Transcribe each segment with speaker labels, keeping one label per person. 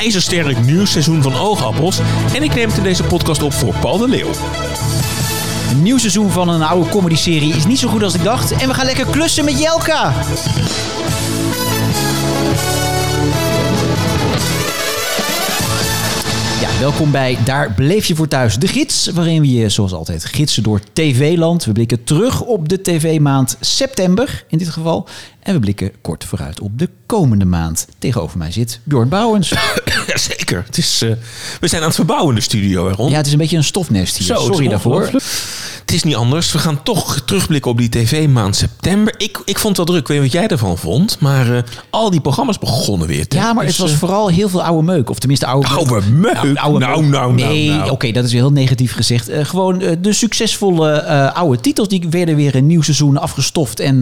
Speaker 1: ijzersterk nieuwsseizoen van Oogappels. En ik neem het in deze podcast op voor Paul de Leeuw.
Speaker 2: Een nieuw seizoen van een oude comedy-serie is niet zo goed als ik dacht. En we gaan lekker klussen met Jelka. Welkom bij Daar Bleef Je Voor Thuis, de gids. Waarin we je zoals altijd gidsen door TV-land. We blikken terug op de TV-maand september in dit geval. En we blikken kort vooruit op de komende maand. Tegenover mij zit Bjorn Bouwens.
Speaker 1: Jazeker. Het is, eh, we zijn aan het verbouwen in de studio, hè, Ron?
Speaker 2: Ja, het is een beetje een stofnest hier.
Speaker 1: Zo, het
Speaker 2: Sorry daarvoor.
Speaker 1: Het is niet anders. We gaan toch terugblikken op die tv-maand september. Ik, ik vond het wel druk. Ik weet niet wat jij ervan vond. Maar eh, al die programma's begonnen weer.
Speaker 2: Ja, maar
Speaker 1: Dus,
Speaker 2: het was
Speaker 1: eh,
Speaker 2: vooral heel veel oude meuk. Of tenminste oude
Speaker 1: Oude meuk? Nou, nou, nou,
Speaker 2: Nee,
Speaker 1: nou.
Speaker 2: oké, dat is heel negatief gezegd. Gewoon de succesvolle oude titels, die werden weer een nieuw seizoen afgestoft. En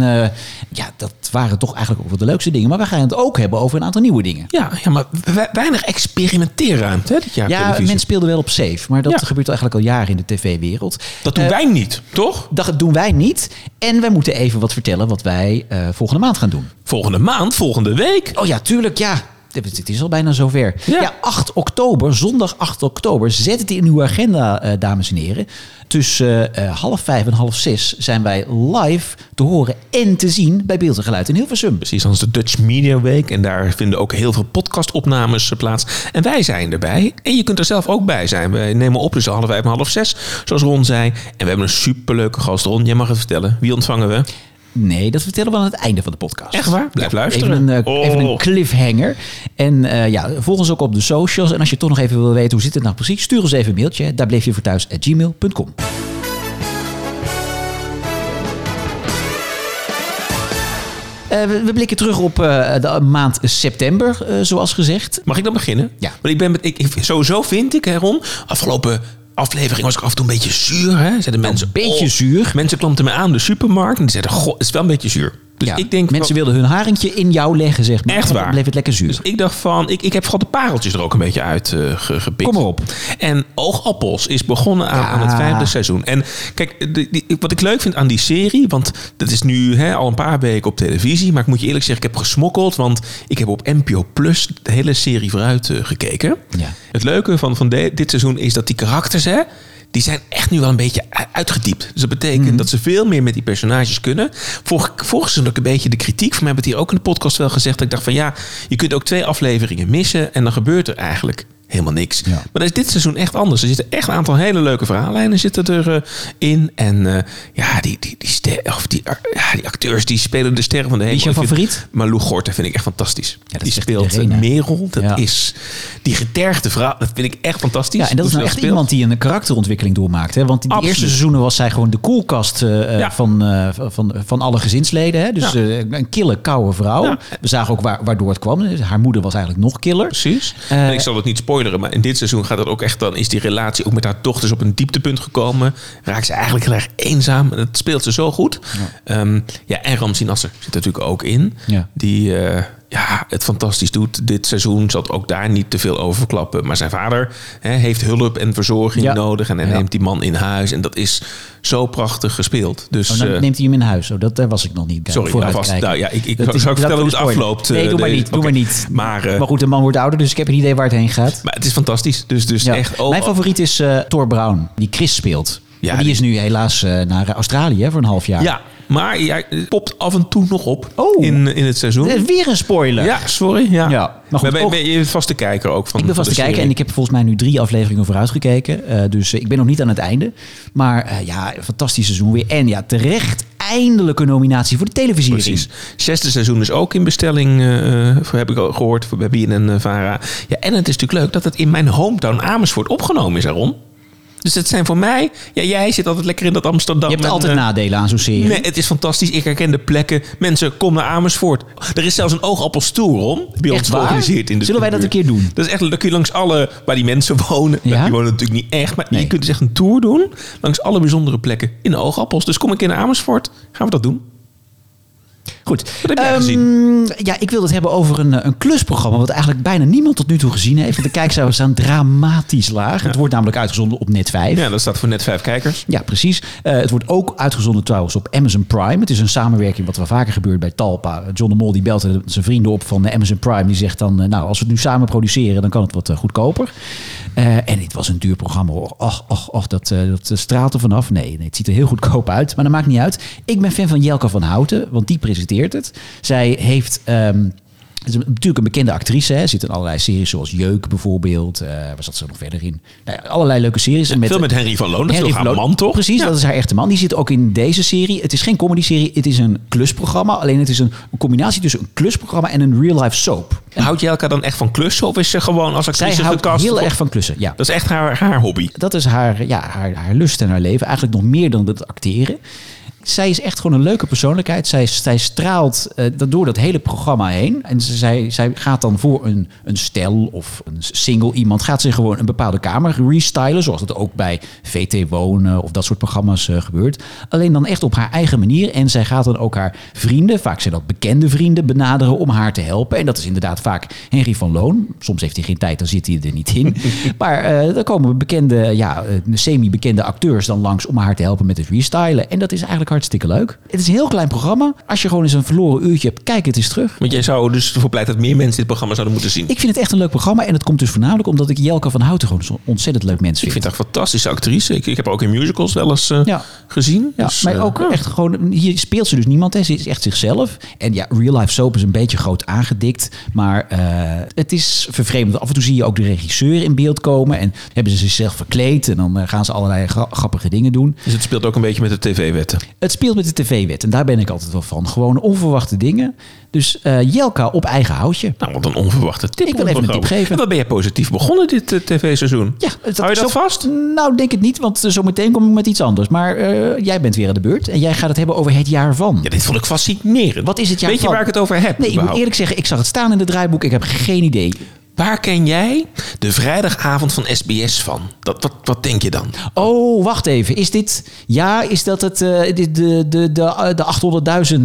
Speaker 2: ja, dat waren toch eigenlijk ook wel de leukste dingen. Maar we gaan het ook hebben over een aantal nieuwe dingen.
Speaker 1: Ja, ja, maar we- weinig experimenteerruimte hè, dit jaar
Speaker 2: Ja, mensen speelden wel op safe. Maar dat
Speaker 1: Ja.
Speaker 2: gebeurt eigenlijk al jaren in de tv-wereld.
Speaker 1: Dat doen
Speaker 2: Eh,
Speaker 1: wij niet, toch?
Speaker 2: Dat doen wij niet. En wij moeten even wat vertellen wat wij eh, volgende maand gaan doen.
Speaker 1: Volgende maand, volgende week.
Speaker 2: Oh ja, tuurlijk, ja. Het is al bijna zover.
Speaker 1: Ja.
Speaker 2: Ja, 8 oktober, zondag 8 oktober. Zet het in uw agenda, eh, dames en heren. Tussen eh, half vijf en half zes zijn wij live te horen en te zien bij Beeld en Geluid in Hilversum.
Speaker 1: Precies, als de Dutch Media Week. En daar vinden ook heel veel podcastopnames eh, plaats. En wij zijn erbij. En je kunt er zelf ook bij zijn. We nemen op tussen half vijf en half zes, zoals Ron zei. En we hebben een superleuke gast. Ron, jij mag het vertellen. Wie ontvangen we?
Speaker 2: Nee, dat vertellen we aan het einde van de podcast.
Speaker 1: Echt waar? Blijf
Speaker 2: Ja,
Speaker 1: luisteren.
Speaker 2: Even een, eh,
Speaker 1: Oh.
Speaker 2: even een cliffhanger. En eh, ja, volg ons ook op de socials. En als je toch nog even wil weten hoe zit het nou precies, stuur ons even een mailtje. Daar bleef je voor thuis at gmail.com. Eh, we, we blikken terug op eh, de maand september, eh, zoals gezegd.
Speaker 1: Mag ik dan beginnen?
Speaker 2: Ja.
Speaker 1: Want ik ben met, ik, ik- sowieso vind ik, hè Ron, afgelopen aflevering was ik af en toe een beetje zuur. Hè? Zeiden mensen,
Speaker 2: een beetje
Speaker 1: oh,
Speaker 2: zuur.
Speaker 1: Mensen klampten me aan de supermarkt en die zeiden, goh, het is wel een beetje zuur. Dus
Speaker 2: Ja,
Speaker 1: ik denk,
Speaker 2: mensen wilden hun haringje in jou leggen, zeg maar.
Speaker 1: Echt
Speaker 2: En dan
Speaker 1: waar.
Speaker 2: bleef het lekker zuur.
Speaker 1: Dus ik dacht van, ik, ik heb vooral de pareltjes er ook een beetje uit ge- gepikt.
Speaker 2: Kom maar op.
Speaker 1: En Oogappels is begonnen aan,
Speaker 2: Ja.
Speaker 1: aan het vijfde seizoen. En kijk, die- wat ik leuk vind aan die serie, want dat is nu hè, al een paar weken op televisie. Maar ik moet je eerlijk zeggen, ik heb gesmokkeld. Want ik heb op NPO Plus de hele serie vooruit eh, gekeken.
Speaker 2: Ja.
Speaker 1: Het leuke van, van de- dit seizoen is dat die karakters, hè, die zijn echt nu wel een beetje uitgediept. Dus dat betekent
Speaker 2: Mhm.
Speaker 1: dat ze veel meer met die personages kunnen. Vorig, vorig seizoen ook een beetje de kritiek. Van mij hebben het hier ook in de podcast wel gezegd. Dat ik dacht van ja, je kunt ook twee afleveringen missen. En dan gebeurt er eigenlijk helemaal niks.
Speaker 2: Ja.
Speaker 1: Maar dat is dit seizoen echt anders. Er zitten echt een aantal hele leuke verhaallijnen zitten er eh, in. En eh, ja, die, die, die, ster- of die, ja, die acteurs die spelen de sterren van de
Speaker 2: Wie
Speaker 1: hemel.
Speaker 2: is
Speaker 1: vind-
Speaker 2: favoriet?
Speaker 1: Malou Gorter vind ik echt fantastisch.
Speaker 2: dat
Speaker 1: die speelt
Speaker 2: iedereen?
Speaker 1: Merel. Dat
Speaker 2: Ja.
Speaker 1: is die getergde vrouw. Dat vind ik echt fantastisch.
Speaker 2: Ja, en dat is nou echt
Speaker 1: speelt.
Speaker 2: iemand die een karakterontwikkeling doormaakt. Hè? Want in de eerste seizoenen was zij gewoon de koelkast eh,
Speaker 1: Ja.
Speaker 2: van, van, van alle gezinsleden. Hè? Dus
Speaker 1: Ja.
Speaker 2: een kille, koude vrouw.
Speaker 1: Ja.
Speaker 2: We zagen ook waar, waardoor het kwam. Haar moeder was eigenlijk nog killer.
Speaker 1: Precies. En ik zal het niet spoileren, maar in dit seizoen gaat het ook echt dan is die relatie ook met haar dochters op een dieptepunt gekomen. Raakt ze eigenlijk heel erg eenzaam. En dat speelt ze zo goed. Ja, ja en Ramzi Nasser zit natuurlijk ook in.
Speaker 2: Ja.
Speaker 1: Die eh, ja, het fantastisch doet. Dit seizoen zal het ook daar niet te veel over verklappen. Maar zijn vader hè, heeft hulp en verzorging
Speaker 2: Ja.
Speaker 1: nodig. En hij
Speaker 2: Ja.
Speaker 1: neemt die man in huis. En dat is zo prachtig gespeeld. Dus,
Speaker 2: Oh, dan
Speaker 1: eh,
Speaker 2: neemt hij hem in huis. Oh, dat, daar was ik nog niet bij.
Speaker 1: Sorry, alvast.
Speaker 2: kijken.
Speaker 1: Nou ja, ik, ik
Speaker 2: Dat
Speaker 1: zou ik vertellen hoe het afloopt.
Speaker 2: Nee,
Speaker 1: eh,
Speaker 2: doe maar niet. Doe maar niet.
Speaker 1: Maar, eh,
Speaker 2: maar goed, de man wordt ouder, dus ik heb een idee waar het heen gaat.
Speaker 1: maar het is fantastisch. Dus, dus
Speaker 2: Ja.
Speaker 1: echt... oh,
Speaker 2: Mijn favoriet is eh, Thor Brown, die Chris speelt.
Speaker 1: Ja,
Speaker 2: die,
Speaker 1: die-
Speaker 2: is nu helaas naar Australië voor een half jaar.
Speaker 1: Ja, maar jij popt af en toe nog op
Speaker 2: Oh.
Speaker 1: in, in het seizoen.
Speaker 2: Is weer een spoiler.
Speaker 1: Ja, sorry. Ja.
Speaker 2: Ja, maar goed,
Speaker 1: ben,
Speaker 2: ook-
Speaker 1: ben je vaste kijker ook van
Speaker 2: Ik ben
Speaker 1: van
Speaker 2: vast
Speaker 1: de
Speaker 2: te kijken en ik heb volgens mij nu drie afleveringen vooruit gekeken. Eh, dus eh, ik ben nog niet aan het einde. Maar eh, ja, fantastisch seizoen weer. En ja, terecht eindelijk een nominatie voor de televisie.
Speaker 1: Precies. Zesde seizoen is ook in bestelling, heb ik gehoord, voor- bij BNN en Vara. Ja, en het is natuurlijk leuk dat het in mijn hometown Amersfoort opgenomen is, Aaron. Dus het zijn voor mij... Ja, jij zit altijd lekker in dat Amsterdam.
Speaker 2: Je hebt
Speaker 1: en,
Speaker 2: altijd
Speaker 1: eh,
Speaker 2: nadelen aan zo'n serie.
Speaker 1: Nee, het is fantastisch. Ik herken de plekken. Mensen, kom naar Amersfoort. Er is zelfs een oogappelstoer om. Bij ons georganiseerd in de
Speaker 2: Zullen wij dat een keer doen?
Speaker 1: Dat is echt, dan kun je langs alle, waar die mensen wonen.
Speaker 2: Ja?
Speaker 1: Die wonen natuurlijk niet echt, maar
Speaker 2: Nee.
Speaker 1: je kunt dus echt een tour doen. Langs alle bijzondere plekken in de oogappels. Dus kom een keer naar Amersfoort. Gaan we dat doen.
Speaker 2: Goed.
Speaker 1: Wat heb jij
Speaker 2: Ehm,
Speaker 1: gezien?
Speaker 2: Ja, ik wil het hebben over een, eh, een klusprogramma... wat eigenlijk bijna niemand tot nu toe gezien heeft. Want de kijkcijfers staan dramatisch laag. Het wordt namelijk uitgezonden op Net 5.
Speaker 1: Ja, dat staat voor net vijf kijkers.
Speaker 2: Ja, precies. Eh, het wordt ook uitgezonden trouwens op Amazon Prime. Het is een samenwerking wat wel vaker gebeurt bij Talpa. John de Mol die belt zijn vrienden op van Amazon Prime. Die zegt dan, eh, nou, als we het nu samen produceren, dan kan het wat goedkoper. En dit was een duur programma. hoor. Och, och, och, dat, dat straalt er vanaf. Nee, nee, het ziet er heel goedkoop uit. Maar dat maakt niet uit. Ik ben fan van Jelka van Houten, want die presenteert het. Zij heeft... ehm, het is natuurlijk een bekende actrice. Hè. Zit in allerlei series zoals Jeuk bijvoorbeeld. Eh waar zat ze nog verder in? Nou ja, allerlei leuke series. En
Speaker 1: Veel met Henry van Loon. Dat is
Speaker 2: Henry
Speaker 1: toch haar
Speaker 2: Vlo-
Speaker 1: man, toch?
Speaker 2: Precies,
Speaker 1: Ja.
Speaker 2: dat is haar echte man. Die zit ook in deze serie. Het is geen comedy-serie, het is een klusprogramma. Alleen het is een, een combinatie tussen een klusprogramma en een real-life soap. En
Speaker 1: Houdt Jelka dan echt van klussen? Of is ze gewoon als
Speaker 2: zij
Speaker 1: actrice
Speaker 2: houdt
Speaker 1: gecast?
Speaker 2: heel
Speaker 1: voor-
Speaker 2: erg van klussen, ja.
Speaker 1: Dat is echt haar, haar hobby.
Speaker 2: Dat is haar, ja, haar, haar lust en haar leven. Eigenlijk nog meer dan het acteren. Zij is echt gewoon een leuke persoonlijkheid. Zij, zij straalt eh, door dat hele programma heen. En zij, zij gaat dan voor een, een stel of een single iemand... gaat ze gewoon een bepaalde kamer restylen. Zoals dat ook bij VT Wonen of dat soort programma's eh, gebeurt. Alleen dan echt op haar eigen manier. En zij gaat dan ook haar vrienden, vaak zijn dat bekende vrienden... benaderen om haar te helpen. En dat is inderdaad vaak Henry van Loon. Soms heeft hij geen tijd, dan zit hij er niet in. maar eh dan komen bekende, ja, eh, semi-bekende acteurs dan langs... om haar te helpen met het restylen. En dat is eigenlijk hartstikke leuk. Het is een heel klein programma. Als je gewoon eens een verloren uurtje hebt, kijk het eens terug.
Speaker 1: Want jij zou dus ervoor pleiten dat meer mensen dit programma zouden moeten zien.
Speaker 2: Ik vind het echt een leuk programma. En het komt dus voornamelijk omdat ik Jelka van Houten gewoon zo'n ontzettend leuk mens
Speaker 1: Ik
Speaker 2: vind.
Speaker 1: vind haar een fantastische actrice. Ik, ik heb haar ook in musicals wel eens eh,
Speaker 2: Ja.
Speaker 1: gezien.
Speaker 2: Ja,
Speaker 1: Dus,
Speaker 2: maar
Speaker 1: eh,
Speaker 2: ook
Speaker 1: ja.
Speaker 2: echt gewoon, hier speelt ze dus niemand. Hè. Ze is echt zichzelf. En ja, real life soap is een beetje groot aangedikt. Maar eh, het is vervreemdend. Af en toe zie je ook de regisseur in beeld komen. En hebben ze zichzelf verkleed. En dan gaan ze allerlei gra- grappige dingen doen.
Speaker 1: Dus het speelt ook een beetje met de tv-wetten.
Speaker 2: Het speelt met de tv-wet. En daar ben ik altijd wel van. Gewoon onverwachte dingen. Dus eh, Jelka op eigen houtje.
Speaker 1: Nou, wat een onverwachte tip.
Speaker 2: Ik wil even een tip geven.
Speaker 1: En wat ben jij positief begonnen dit eh, tv-seizoen?
Speaker 2: Ja,
Speaker 1: Hou je dat
Speaker 2: zo-
Speaker 1: vast?
Speaker 2: Nou, denk het niet, want eh, zometeen kom ik met iets anders. Maar jij bent weer aan de beurt en jij gaat het hebben over het jaar van.
Speaker 1: Ja, dit vond ik fascinerend.
Speaker 2: Wat is het jaar
Speaker 1: Weet je
Speaker 2: van?
Speaker 1: waar ik het over heb?
Speaker 2: Nee, ik moet eerlijk zeggen, ik zag het staan in het draaiboek. Ik heb geen idee.
Speaker 1: Waar ken jij de vrijdagavond van SBS van? Dat, wat, wat denk je dan?
Speaker 2: Oh, wacht even. Is dit... Ja, is dat het, eh, de, de, de, eh, de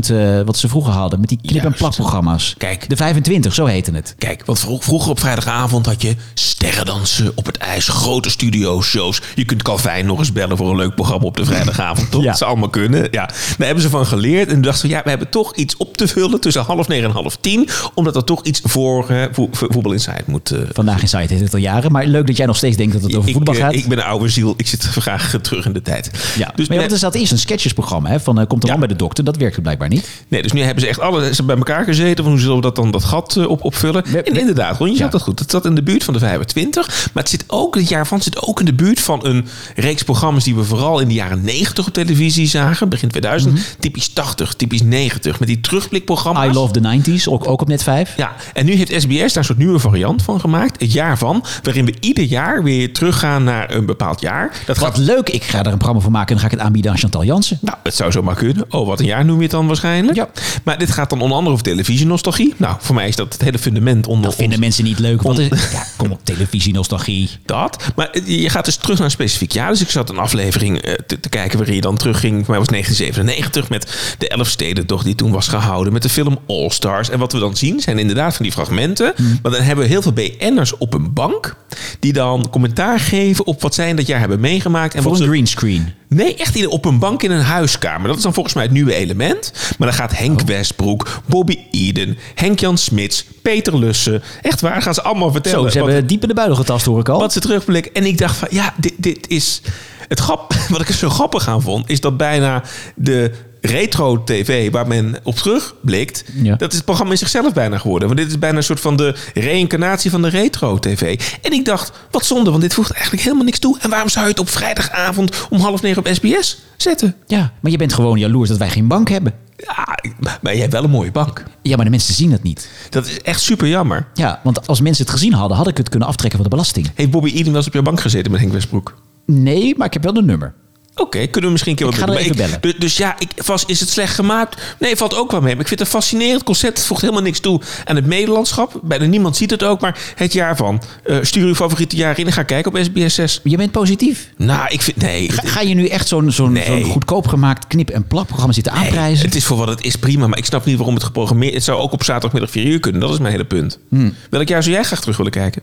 Speaker 2: 800.000 eh, wat ze vroeger hadden? Met die knip- en plakprogramma's.
Speaker 1: Kijk.
Speaker 2: De 25, zo heette het.
Speaker 1: Kijk, want vro- vroeger op vrijdagavond had je sterrendansen op het ijs, grote studio-shows. Je kunt Calvin nog eens bellen voor een leuk programma op de vrijdagavond. Toch?
Speaker 2: Ja.
Speaker 1: Dat zou allemaal kunnen. Ja. Daar hebben ze van geleerd. En dachten ze, ja, we hebben toch iets op te vullen tussen half negen en half tien. Omdat er toch iets voor eh, vo- vo- Voetbal Moet... eh,
Speaker 2: Vandaag in Site heet het al jaren. Maar leuk dat jij nog steeds denkt dat het over
Speaker 1: ik,
Speaker 2: voetbal
Speaker 1: eh,
Speaker 2: gaat.
Speaker 1: ik ben een oude ziel. Ik zit graag terug in de tijd.
Speaker 2: ja.
Speaker 1: Dus,
Speaker 2: maar ja, want er zat eerst een sketchesprogramma. Hè, van eh, Komt er
Speaker 1: Ja.
Speaker 2: bij de dokter. Dat werkte blijkbaar niet.
Speaker 1: nee, dus nu hebben ze echt alle ze bij elkaar gezeten. Van hoe zullen we dat dan dat gat op, opvullen?
Speaker 2: We-
Speaker 1: en inderdaad, Ron, je
Speaker 2: Ja.
Speaker 1: zat dat goed. Het zat in de buurt van de 25. Maar het zit ook, het jaar van zit ook in de buurt van een reeks programma's die we vooral in de jaren 90 op televisie zagen. Begin 2000. Typisch 80, typisch 90. Met die terugblikprogramma's.
Speaker 2: I Love the 90s. Ook, ook op net 5.
Speaker 1: Ja, en nu heeft SBS daar een soort nieuwe variant van gemaakt. Het jaar van. Waarin we ieder jaar weer teruggaan naar een bepaald jaar. Dat
Speaker 2: Wat
Speaker 1: gaat
Speaker 2: leuk. Ik ga er een programma van maken. En dan ga ik het aanbieden aan Chantal Jansen.
Speaker 1: Nou, het zou zomaar kunnen. Oh, wat een jaar noem je het dan waarschijnlijk.
Speaker 2: Ja.
Speaker 1: Maar dit gaat dan onder andere over televisienostalgie. Nou, voor mij is dat het hele fundament onder
Speaker 2: Dat vinden
Speaker 1: ons-
Speaker 2: mensen niet leuk. Is, ja, kom op, televisie, nostalgie.
Speaker 1: dat. Maar je gaat dus terug naar een specifiek jaar. Dus ik zat een aflevering eh, te, te kijken waarin je dan terugging. Voor mij was 1997 met de Elfstedentocht die toen was gehouden. Met de film All Stars. En wat we dan zien zijn inderdaad van die fragmenten.
Speaker 2: Hmm.
Speaker 1: Maar dan hebben we heel veel BN'ers op een bank. Die dan commentaar geven op wat zij in dat jaar hebben meegemaakt. En
Speaker 2: Voor
Speaker 1: wat
Speaker 2: een
Speaker 1: ze
Speaker 2: greenscreen.
Speaker 1: Nee, echt in, op een bank in een huiskamer. Dat is dan volgens mij het nieuwe element. Maar dan gaat Henk
Speaker 2: Oh.
Speaker 1: Westbroek, Bobby Eden, Henk-Jan Smits, Peter Lussen. Echt waar, gaan ze allemaal vertellen.
Speaker 2: Zo, ze
Speaker 1: wat,
Speaker 2: hebben diep in de buidel getast, hoor ik al.
Speaker 1: wat ze terugblikken. En ik dacht van, ja, dit, dit is... Het grap, wat ik er zo grappig aan vond, is dat bijna de retro-tv waar men op terugblikt...
Speaker 2: Ja.
Speaker 1: dat is het programma in zichzelf bijna geworden. Want dit is bijna een soort van de reïncarnatie van de retro-tv. En ik dacht, wat zonde, want dit voegt eigenlijk helemaal niks toe. En waarom zou je het op vrijdagavond om half negen op SBS zetten?
Speaker 2: Ja, maar je bent gewoon jaloers dat wij geen bank hebben.
Speaker 1: Ja, maar je hebt wel een mooie bank.
Speaker 2: Ja, maar de mensen zien het niet.
Speaker 1: Dat is echt super jammer.
Speaker 2: Ja, want als mensen het gezien hadden, had ik het kunnen aftrekken van de belasting.
Speaker 1: Heeft Bobby Eden wel eens op jouw bank gezeten met Henk Westbroek?
Speaker 2: Nee, maar ik heb wel een nummer.
Speaker 1: Oké, kunnen we misschien een keer
Speaker 2: Ik
Speaker 1: wat
Speaker 2: ga
Speaker 1: doen.
Speaker 2: er
Speaker 1: Maar
Speaker 2: even
Speaker 1: ik- Dus, ja, ik, vast, is het slecht gemaakt? Nee, valt ook wel mee. Maar ik vind het een fascinerend concept. Het voegt helemaal niks toe aan het Nederlandschap. Bijna niemand ziet het ook. Maar het jaar van. eh, stuur uw favoriete jaar in en ga kijken op SBS 6.
Speaker 2: Je bent positief.
Speaker 1: Nou, ik vind... Nee.
Speaker 2: Ga, ga je nu echt zo'n zo'n
Speaker 1: Nee.
Speaker 2: goedkoop gemaakt knip- en plakprogramma zitten
Speaker 1: Nee,
Speaker 2: aanprijzen?
Speaker 1: het is voor wat het is prima, maar ik snap niet waarom het geprogrammeerd Het zou ook op zaterdagmiddag 4 uur kunnen. Dat is mijn hele punt.
Speaker 2: Hmm.
Speaker 1: Welk jaar zou jij graag terug willen kijken?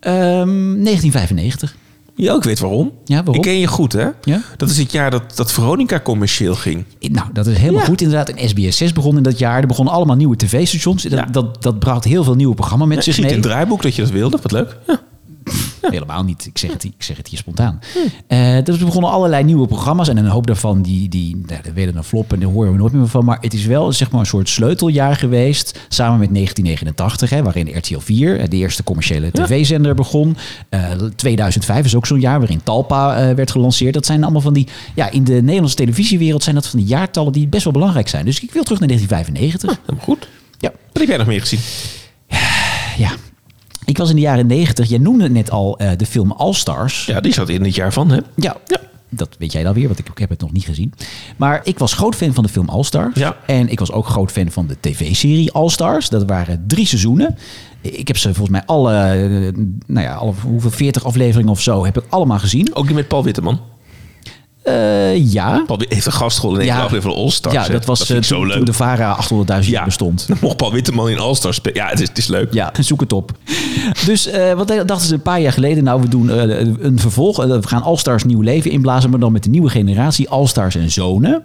Speaker 2: Ehm, 1995.
Speaker 1: Ja, ik weet waarom.
Speaker 2: Ja, waarom?
Speaker 1: Ik ken je goed, hè?
Speaker 2: Ja?
Speaker 1: Dat is het jaar dat, dat Veronica commercieel ging.
Speaker 2: Nou, dat is helemaal
Speaker 1: Ja.
Speaker 2: goed inderdaad. En SBS 6 begon in dat jaar. Er begonnen allemaal nieuwe tv-stations. Dat,
Speaker 1: Ja.
Speaker 2: dat, dat bracht heel veel nieuwe programma's met
Speaker 1: Ik
Speaker 2: zich
Speaker 1: zie het in
Speaker 2: mee.
Speaker 1: het draaiboek dat je dat wilde. Wat leuk. Ja.
Speaker 2: Helemaal niet. Ik zeg het, ik zeg het hier spontaan. Eh, dus er begonnen allerlei nieuwe programma's. En een hoop daarvan, die, die, nou, dat werden een flop en daar horen we nooit meer van. Maar het is wel zeg maar, een soort sleuteljaar geweest. Samen met 1989, hè, waarin RTL 4, eh, de eerste commerciële tv-zender, begon. Eh, 2005 is ook zo'n jaar waarin Talpa eh, werd gelanceerd. Dat zijn allemaal van die... Ja, in de Nederlandse televisiewereld zijn dat van die jaartallen die best wel belangrijk zijn. Dus ik wil terug naar 1995.
Speaker 1: Helemaal goed.
Speaker 2: Ja.
Speaker 1: Wat heb jij nog meer gezien?
Speaker 2: ja. Ik was in de jaren 90. Jij noemde net al eh, de film All Stars.
Speaker 1: Ja, die zat in het jaar van, hè?
Speaker 2: Ja, dat weet jij dan weer, want ik, ik heb het nog niet gezien. Maar ik was groot fan van de film All Stars.
Speaker 1: Ja.
Speaker 2: En ik was ook groot fan van de tv-serie All Stars. Dat waren drie seizoenen. Ik heb ze volgens mij alle, eh, nou ja, alle, hoeveel 40 afleveringen of zo, heb ik allemaal gezien.
Speaker 1: Ook die met Paul Witteman.
Speaker 2: Eh, ja.
Speaker 1: Paul heeft een gastrol in een
Speaker 2: Ja.
Speaker 1: aflevering van All Stars.
Speaker 2: Ja, dat was
Speaker 1: ik
Speaker 2: eh, toen, de VARA 800.000 jaar bestond.
Speaker 1: Dan mocht Paul Witteman in All Stars spelen. Ja, het is, het is leuk.
Speaker 2: Ja, zoek het op. Dus eh, wat dachten ze een paar jaar geleden? Nou, we doen een vervolg. We gaan All-Stars nieuw leven inblazen, maar dan met de nieuwe generatie All-Stars en zonen.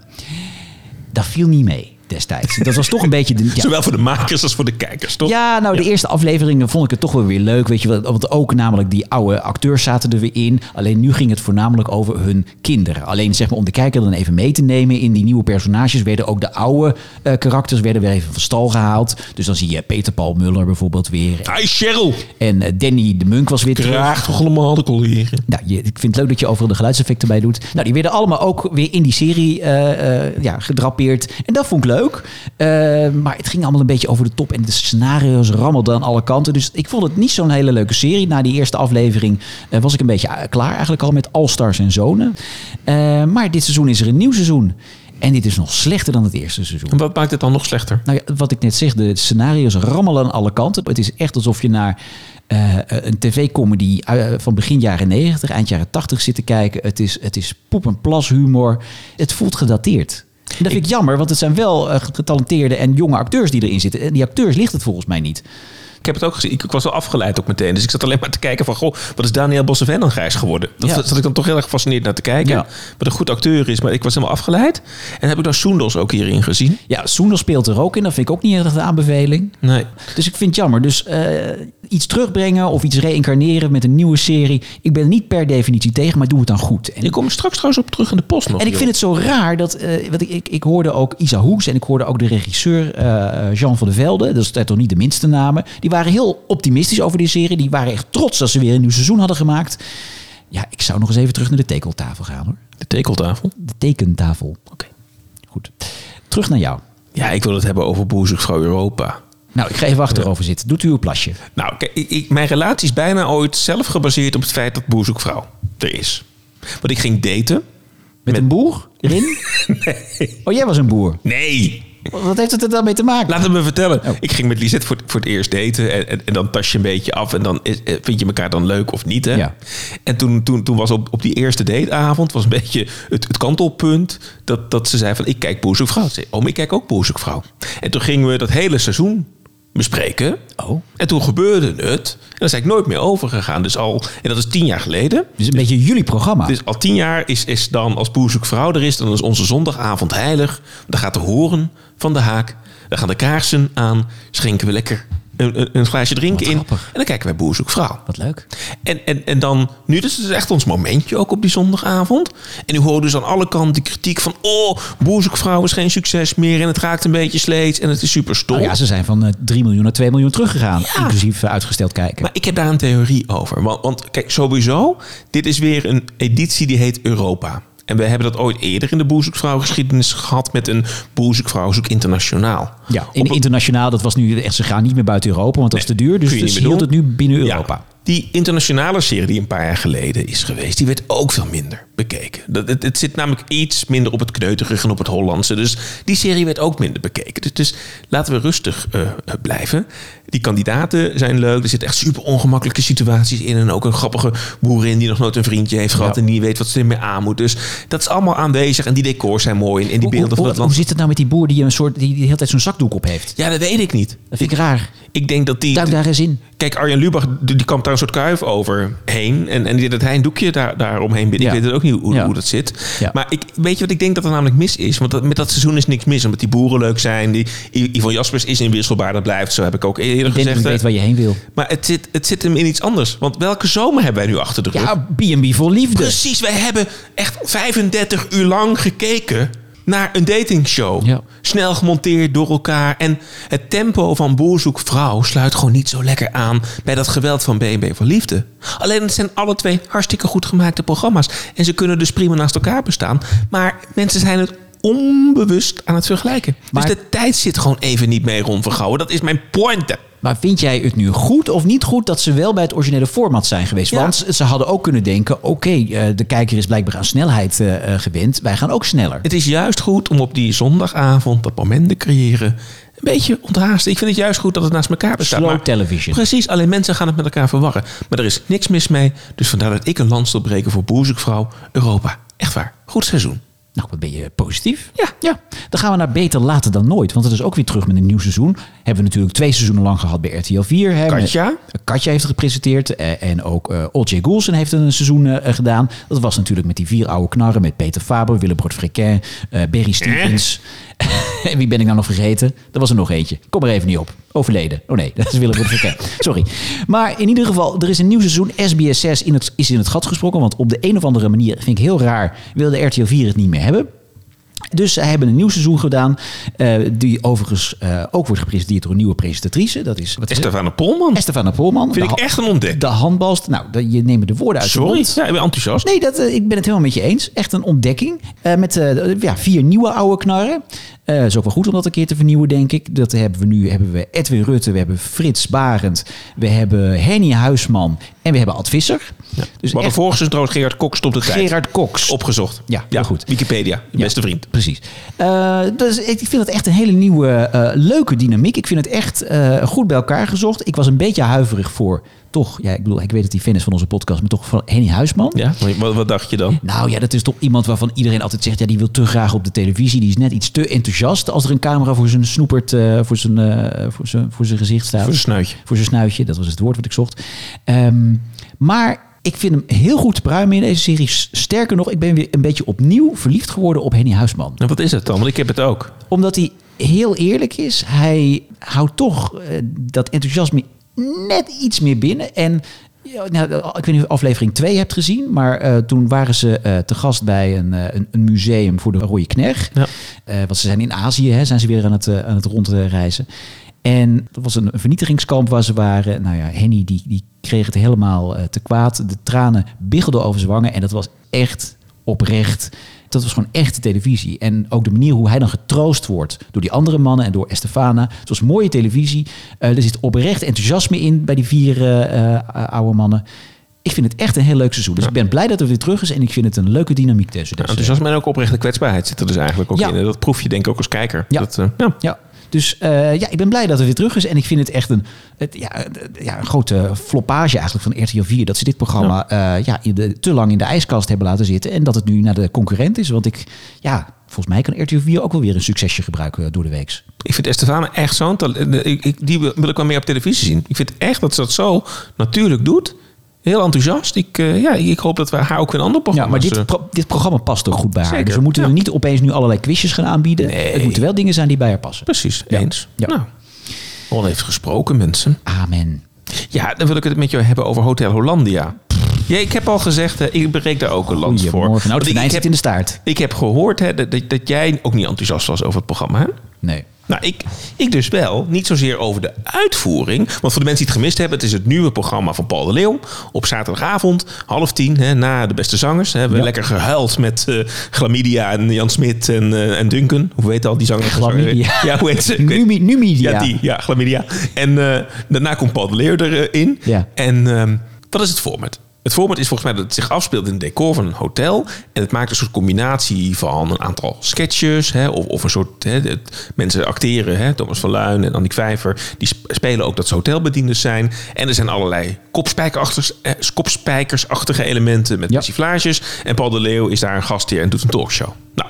Speaker 2: Dat viel niet mee destijds. Dat was toch een beetje de... Ja,
Speaker 1: Zowel voor de makers als voor de kijkers, toch?
Speaker 2: ja, nou, de eerste afleveringen vond ik het toch wel weer leuk. Weet je, wel, want ook namelijk die oude acteurs zaten er weer in. Alleen nu ging het voornamelijk over hun kinderen. Alleen zeg maar om de kijker dan even mee te nemen in die nieuwe personages werden ook de oude eh, karakters werden weer even van stal gehaald. Dus dan zie je Peter Paul Muller bijvoorbeeld weer.
Speaker 1: Hi Cheryl!
Speaker 2: En eh, Danny de Munk was weer terug.
Speaker 1: Graag toch allemaal de collega.
Speaker 2: Nou, je, ik vind het leuk dat je overal de geluidseffecten bij doet. Nou, die werden allemaal ook weer in die serie eh, ja, gedrapeerd. En dat vond ik leuk. Eh, maar het ging allemaal een beetje over de top. En de scenario's rammelden aan alle kanten. Dus ik vond het niet zo'n hele leuke serie. Na die eerste aflevering eh, was ik een beetje eh, klaar eigenlijk al met All Stars en Zonen. Eh, maar dit seizoen is er een nieuw seizoen. En dit is nog slechter dan het eerste seizoen.
Speaker 1: En wat maakt het dan nog slechter?
Speaker 2: Nou ja, wat ik net zeg, de scenario's rammelen aan alle kanten. Het is echt alsof je naar eh, een tv-comedy van begin jaren 90, eind jaren 80 zit te kijken. Het is, het is poep- en plashumor. Het voelt gedateerd. Dat vind ik jammer, want het zijn wel eh, getalenteerde en jonge acteurs die erin zitten. En die acteurs ligt het volgens mij niet.
Speaker 1: Ik heb het ook gezien. Ik, ik was wel afgeleid ook meteen. Dus ik zat alleen maar te kijken van... Goh, wat is Daniel Bosseven dan grijs geworden? Dat
Speaker 2: Ja.
Speaker 1: zat ik dan toch heel erg gefascineerd naar te kijken.
Speaker 2: Ja.
Speaker 1: Wat een goed acteur is. Maar ik was helemaal afgeleid. En heb ik dan Soendos ook hierin gezien?
Speaker 2: Ja, Soendel speelt er ook in. Dat vind ik ook niet echt een aanbeveling.
Speaker 1: Nee.
Speaker 2: Dus ik vind het jammer. Dus eh, iets terugbrengen of iets reïncarneren met een nieuwe serie. Ik ben er niet per definitie tegen, maar doe het dan goed. En
Speaker 1: Je komt straks trouwens op terug in de post nog.
Speaker 2: En ik
Speaker 1: joh.
Speaker 2: vind het zo raar dat. eh want ik, ik, ik hoorde ook Isa Hoeks en ik hoorde ook de regisseur eh, Jean van der Velde. Dat is toch niet de minste namen. Die waren heel optimistisch over die serie. Die waren echt trots dat ze weer een nieuw seizoen hadden gemaakt. Ja, ik zou nog eens even terug naar de tekeltafel gaan hoor.
Speaker 1: De tekeltafel.
Speaker 2: De tekentafel.
Speaker 1: Oké.
Speaker 2: Goed. Terug naar jou.
Speaker 1: Ja, ik wil het hebben over Boezekvrouw Europa.
Speaker 2: Nou, ik ga even achterover zitten. Doet u uw plasje.
Speaker 1: Nou, ik, ik- mijn relatie is bijna ooit zelf gebaseerd op het feit dat Boezekvrouw er is. Want ik ging daten.
Speaker 2: Met, een boer erin? Oh, jij was een boer.
Speaker 1: Nee,
Speaker 2: Wat heeft het er dan mee te maken?
Speaker 1: Laat het me vertellen.
Speaker 2: Oh.
Speaker 1: Ik ging met Lisette voor, voor het eerst daten. En, en, en dan tas je een beetje af. En dan is, eh, vind je elkaar dan leuk of niet. Hè?
Speaker 2: Ja.
Speaker 1: En toen, toen, toen was op, op die eerste dateavond... was een beetje het, het kantelpunt... Dat, dat ze zei van, ik kijk Boezekvrouw. Ze zei, oh, maar ik kijk ook Boezekvrouw. En toen gingen we dat hele seizoen bespreken.
Speaker 2: Oh.
Speaker 1: En toen gebeurde het. En daar is ik nooit meer overgegaan. Dus al, en dat is tien jaar geleden.
Speaker 2: Dus een beetje jullie programma.
Speaker 1: Dus al tien jaar is, is dan als Boezekvrouw er is... dan is onze zondagavond heilig. Dan gaat de horen van de haak. Dan gaan de kaarsen aan. Schenken we lekker een, een, glaasje drinken in. En dan kijken wij Boezekvrouw.
Speaker 2: Wat leuk.
Speaker 1: En, en, en dan, nu dus het is echt ons momentje ook op die zondagavond. En nu hoor je dus aan alle kanten de kritiek van... oh, Boezekvrouw is geen succes meer en het raakt een beetje sleets en het is super stom.
Speaker 2: Nou ja, ze zijn van eh, 3 miljoen naar 2 miljoen teruggegaan. Inclusief eh, uitgesteld kijken.
Speaker 1: Maar ik heb daar een theorie over. Want, want kijk, sowieso, dit is weer een editie die heet Europa. En we hebben dat ooit eerder in de Boezekvrouw geschiedenis gehad... met een Boezekvrouw zoek internationaal.
Speaker 2: Ja, in internationaal, dat was nu echt, ze gaan niet meer buiten Europa, want dat is te duur. Dus
Speaker 1: meer
Speaker 2: hield het nu binnen
Speaker 1: Ja.
Speaker 2: Europa.
Speaker 1: Die internationale serie die een paar jaar geleden is geweest, die werd ook veel minder bekeken. Dat, het, het zit namelijk iets minder op het kneuterige en op het Hollandse. Dus die serie werd ook minder bekeken. Dus, dus laten we rustig uh, blijven. Die kandidaten zijn leuk. Er zitten echt super ongemakkelijke situaties in. En ook een grappige boerin die nog nooit een vriendje heeft gehad.
Speaker 2: Ja.
Speaker 1: En die weet wat ze ermee aan moet. Dus dat is allemaal aanwezig. En die decors zijn mooi. En, en die beelden
Speaker 2: hoe,
Speaker 1: van het land.
Speaker 2: hoe zit het nou met die boer die een soort die, die de hele tijd zo'n zakdoek op heeft?
Speaker 1: Ja, dat weet ik niet.
Speaker 2: Dat vind ik raar.
Speaker 1: Ik denk dat die...
Speaker 2: Duik daar eens in.
Speaker 1: Kijk, Arjan Lubach, die, die kwam daar een soort kuif overheen. En, en die dat hij een doekje daar, daaromheen binnen.
Speaker 2: Ja.
Speaker 1: Ik weet het ook niet hoe,
Speaker 2: Ja.
Speaker 1: hoe dat zit.
Speaker 2: Ja.
Speaker 1: Maar ik, weet je wat ik denk dat er namelijk mis is? Want dat, met dat seizoen is niks mis. Omdat die boeren leuk zijn. Die, Ivan Jaspers is inwisselbaar. Dat blijft. Zo heb ik ook eerder
Speaker 2: Ik denk
Speaker 1: gezegd.
Speaker 2: ik weet waar je heen wil.
Speaker 1: Maar het zit, het zit hem in iets anders. Want welke zomer hebben wij nu achter de rug?
Speaker 2: Ja, B&B voor liefde.
Speaker 1: Precies, wij hebben echt 35 uur lang gekeken naar een datingshow.
Speaker 2: Ja.
Speaker 1: Snel gemonteerd door elkaar. En het tempo van Boer zoekt vrouw sluit gewoon niet zo lekker aan bij dat geweld van B&B voor Liefde. Alleen het zijn alle twee hartstikke goed gemaakte programma's. En ze kunnen dus prima naast elkaar bestaan. Maar mensen zijn het onbewust aan het vergelijken.
Speaker 2: Maar-
Speaker 1: dus de tijd zit gewoon even niet mee rondvergouwen. Dat is mijn pointe.
Speaker 2: Maar vind jij het nu goed of niet goed dat ze wel bij het originele format zijn geweest?
Speaker 1: Ja.
Speaker 2: Want ze hadden ook kunnen denken: oké, eh, de kijker is blijkbaar aan snelheid eh, eh, gewend. Wij gaan ook sneller.
Speaker 1: Het is juist goed om op die zondagavond dat moment te creëren. Een beetje onthaasten. Ik vind het juist goed dat het naast elkaar bestaat.
Speaker 2: Slow
Speaker 1: maar-
Speaker 2: television.
Speaker 1: Precies, alleen mensen gaan het met elkaar verwarren. Maar er is niks mis mee. Dus vandaar dat ik een wil breken voor Boerzoekvrouw Europa. Echt waar. Goed seizoen.
Speaker 2: Nou, wat ben je positief?
Speaker 1: Ja.
Speaker 2: ja. Dan gaan we naar Beter Later dan Nooit. Want het is ook weer terug met een nieuw seizoen. Hebben we natuurlijk twee seizoenen lang gehad bij RTL 4. Hè,
Speaker 1: Katja.
Speaker 2: Met- Katja heeft gepresenteerd. eh, En ook eh Olcay Goulsen heeft een seizoen eh, gedaan. Dat was natuurlijk met die vier oude knarren. Met Peter Faber, Willebrood Frequin, eh Berry Stevens. en wie ben ik nou nog vergeten? Er was er nog eentje. Kom er even niet op. Overleden. Oh nee, dat is Willebrood Frequin. Sorry. Maar in ieder geval, er is een nieuw seizoen. SBS 6 in het, is in het gat gesprongen. Want op de een of andere manier, vind ik heel raar, wilde RTL 4 het niet meer hebben. Dus zij hebben een nieuw seizoen gedaan. eh, die overigens eh, ook wordt gepresenteerd door een nieuwe presentatrice. Dat is wat is?
Speaker 1: Estefane Polman.
Speaker 2: Estefana Polman.
Speaker 1: Vind
Speaker 2: de,
Speaker 1: ik echt een ontdekking.
Speaker 2: de handbalst. Nou, de- je neemt de woorden uit de
Speaker 1: Sorry.
Speaker 2: mond.
Speaker 1: Ja, ik ben enthousiast.
Speaker 2: Nee, dat, eh, ik ben het helemaal met je eens. Echt een ontdekking. Met ja, vier nieuwe oude knarren. Eh is ook wel goed om dat een keer te vernieuwen, denk ik. Dat hebben we nu. Hebben we Edwin Rutte, we hebben Frits Barend, we hebben Henny Huisman en we hebben Ad Visser.
Speaker 1: Ja.
Speaker 2: Dus
Speaker 1: maar
Speaker 2: echt
Speaker 1: vervolgens is trouwens Gerard Cox op de tijd.
Speaker 2: Gerard Cox.
Speaker 1: Opgezocht.
Speaker 2: Ja, heel goed.
Speaker 1: Wikipedia. Je
Speaker 2: Ja,
Speaker 1: beste vriend.
Speaker 2: Precies. Eh, dus ik vind het echt een hele nieuwe, eh, leuke dynamiek. Ik vind het echt eh, goed bij elkaar gezocht. Ik was een beetje huiverig voor, toch, ja, ik bedoel, ik weet dat hij fan is van onze podcast, maar toch van Henny Huisman.
Speaker 1: Ja, wat, wat dacht je dan?
Speaker 2: Nou ja, dat is toch iemand waarvan iedereen altijd zegt... ja, die wil te graag op de televisie. Die is net iets te enthousiast als er een camera voor zijn snoepert... eh, voor, zijn, eh, voor, zijn, voor zijn gezicht staat.
Speaker 1: Voor een snuitje.
Speaker 2: Voor zijn snuitje, dat was het woord wat ik zocht. Ehm, maar ik vind hem heel goed te pruimen in deze serie. Sterker nog, ik ben weer een beetje opnieuw verliefd geworden op Henny Huisman.
Speaker 1: En wat is het dan? Want ik heb het ook.
Speaker 2: Omdat hij heel eerlijk is. Hij houdt toch eh, dat enthousiasme net iets meer binnen. En nou, ik weet niet of je aflevering 2 hebt gezien. Maar eh, toen waren ze eh, te gast bij een, eh, een, een museum voor de Rode Knerg.
Speaker 1: Ja.
Speaker 2: Want ze zijn in Azië, hè, zijn ze weer aan het, aan het rondreizen. En dat was een, vernietigingskamp waar ze waren. Nou ja, Henny die, die kreeg het helemaal te kwaad. De tranen biggelden over zijn wangen. En dat was echt oprecht. Dat was gewoon echte televisie. En ook de manier hoe hij dan getroost wordt door die andere mannen en door Estefana. Het was mooie televisie. Eh, er zit oprecht enthousiasme in bij die vier eh, eh, oude mannen. Ik vind het echt een heel leuk seizoen. Dus ik ben blij dat het weer terug is. En ik vind het een leuke dynamiek tussen.
Speaker 1: Ja, enthousiasme en ook oprechte kwetsbaarheid zit er dus eigenlijk ook
Speaker 2: Ja.
Speaker 1: in. Dat proef je denk ik ook als kijker.
Speaker 2: Ja.
Speaker 1: Dat, ja.
Speaker 2: Ja, dus eh, ja, ik ben blij dat het weer terug is. En ik vind het echt een, het, ja, eh, ja, een grote floppage eigenlijk van RTL 4. Dat ze dit programma ja. ja, in de, te lang in de ijskast hebben laten zitten. En dat het nu naar de concurrent is. Want ik, ja, volgens mij kan RTL 4 ook wel weer een succesje gebruiken door de weeks.
Speaker 1: Ik vind Estefane echt zo'n talent. Die wil wil ik wel meer op televisie zien. Ik vind echt dat ze dat zo natuurlijk doet. Heel enthousiast. Ik, eh, ja, ik hoop dat we haar ook in andere
Speaker 2: Ja,
Speaker 1: programma's...
Speaker 2: maar dit,
Speaker 1: eh,
Speaker 2: pro- dit programma past ook goed bij haar.
Speaker 1: Zeker,
Speaker 2: Dus we moeten
Speaker 1: ja.
Speaker 2: er niet opeens nu allerlei quizjes gaan aanbieden.
Speaker 1: Nee.
Speaker 2: Het moeten wel dingen zijn die bij haar passen.
Speaker 1: Precies,
Speaker 2: Ja.
Speaker 1: eens.
Speaker 2: Ja.
Speaker 1: Nou, Ron heeft gesproken, mensen.
Speaker 2: Amen.
Speaker 1: Ja, dan wil ik het met jou hebben over Hotel Hollandia. Ja, ik heb al gezegd, hè, ik breek daar ook een lans voor.
Speaker 2: Nou, het
Speaker 1: ik, heb,
Speaker 2: in de staart.
Speaker 1: ik heb gehoord hè, dat, dat, dat jij ook niet enthousiast was over het programma. Hè?
Speaker 2: Nee.
Speaker 1: Nou, ik, ik dus wel. Niet zozeer over de uitvoering. Want voor de mensen die het gemist hebben... het is het nieuwe programma van Paul de Leeuw. Op zaterdagavond, half tien, hè, na de beste zangers. Hè, hebben we
Speaker 2: Ja.
Speaker 1: lekker gehuild met eh Glamidia en Jan Smit en, eh, en Duncan. Hoe heet al die zanger?
Speaker 2: Glamidia.
Speaker 1: Ja, hoe heet ze? Ik weet-
Speaker 2: Nu, nu media.
Speaker 1: ja, die. Ja, Glamidia. En eh, daarna komt Paul de Leeuw erin.
Speaker 2: Ja.
Speaker 1: En ehm, Wat is het format? Het format is volgens mij dat het zich afspeelt in het decor van een hotel. En het maakt een soort combinatie van een aantal sketches. Hè, of, of een soort. Hè, het- mensen acteren. Hè, Thomas van Luin en Annick Vijver. Die sp- spelen ook dat ze hotelbedienders zijn. En er zijn allerlei eh, kopspijkersachtige elementen met
Speaker 2: Ja.
Speaker 1: persiflages. En Paul de Leeuw is daar een gastheer en doet een talkshow. Nou.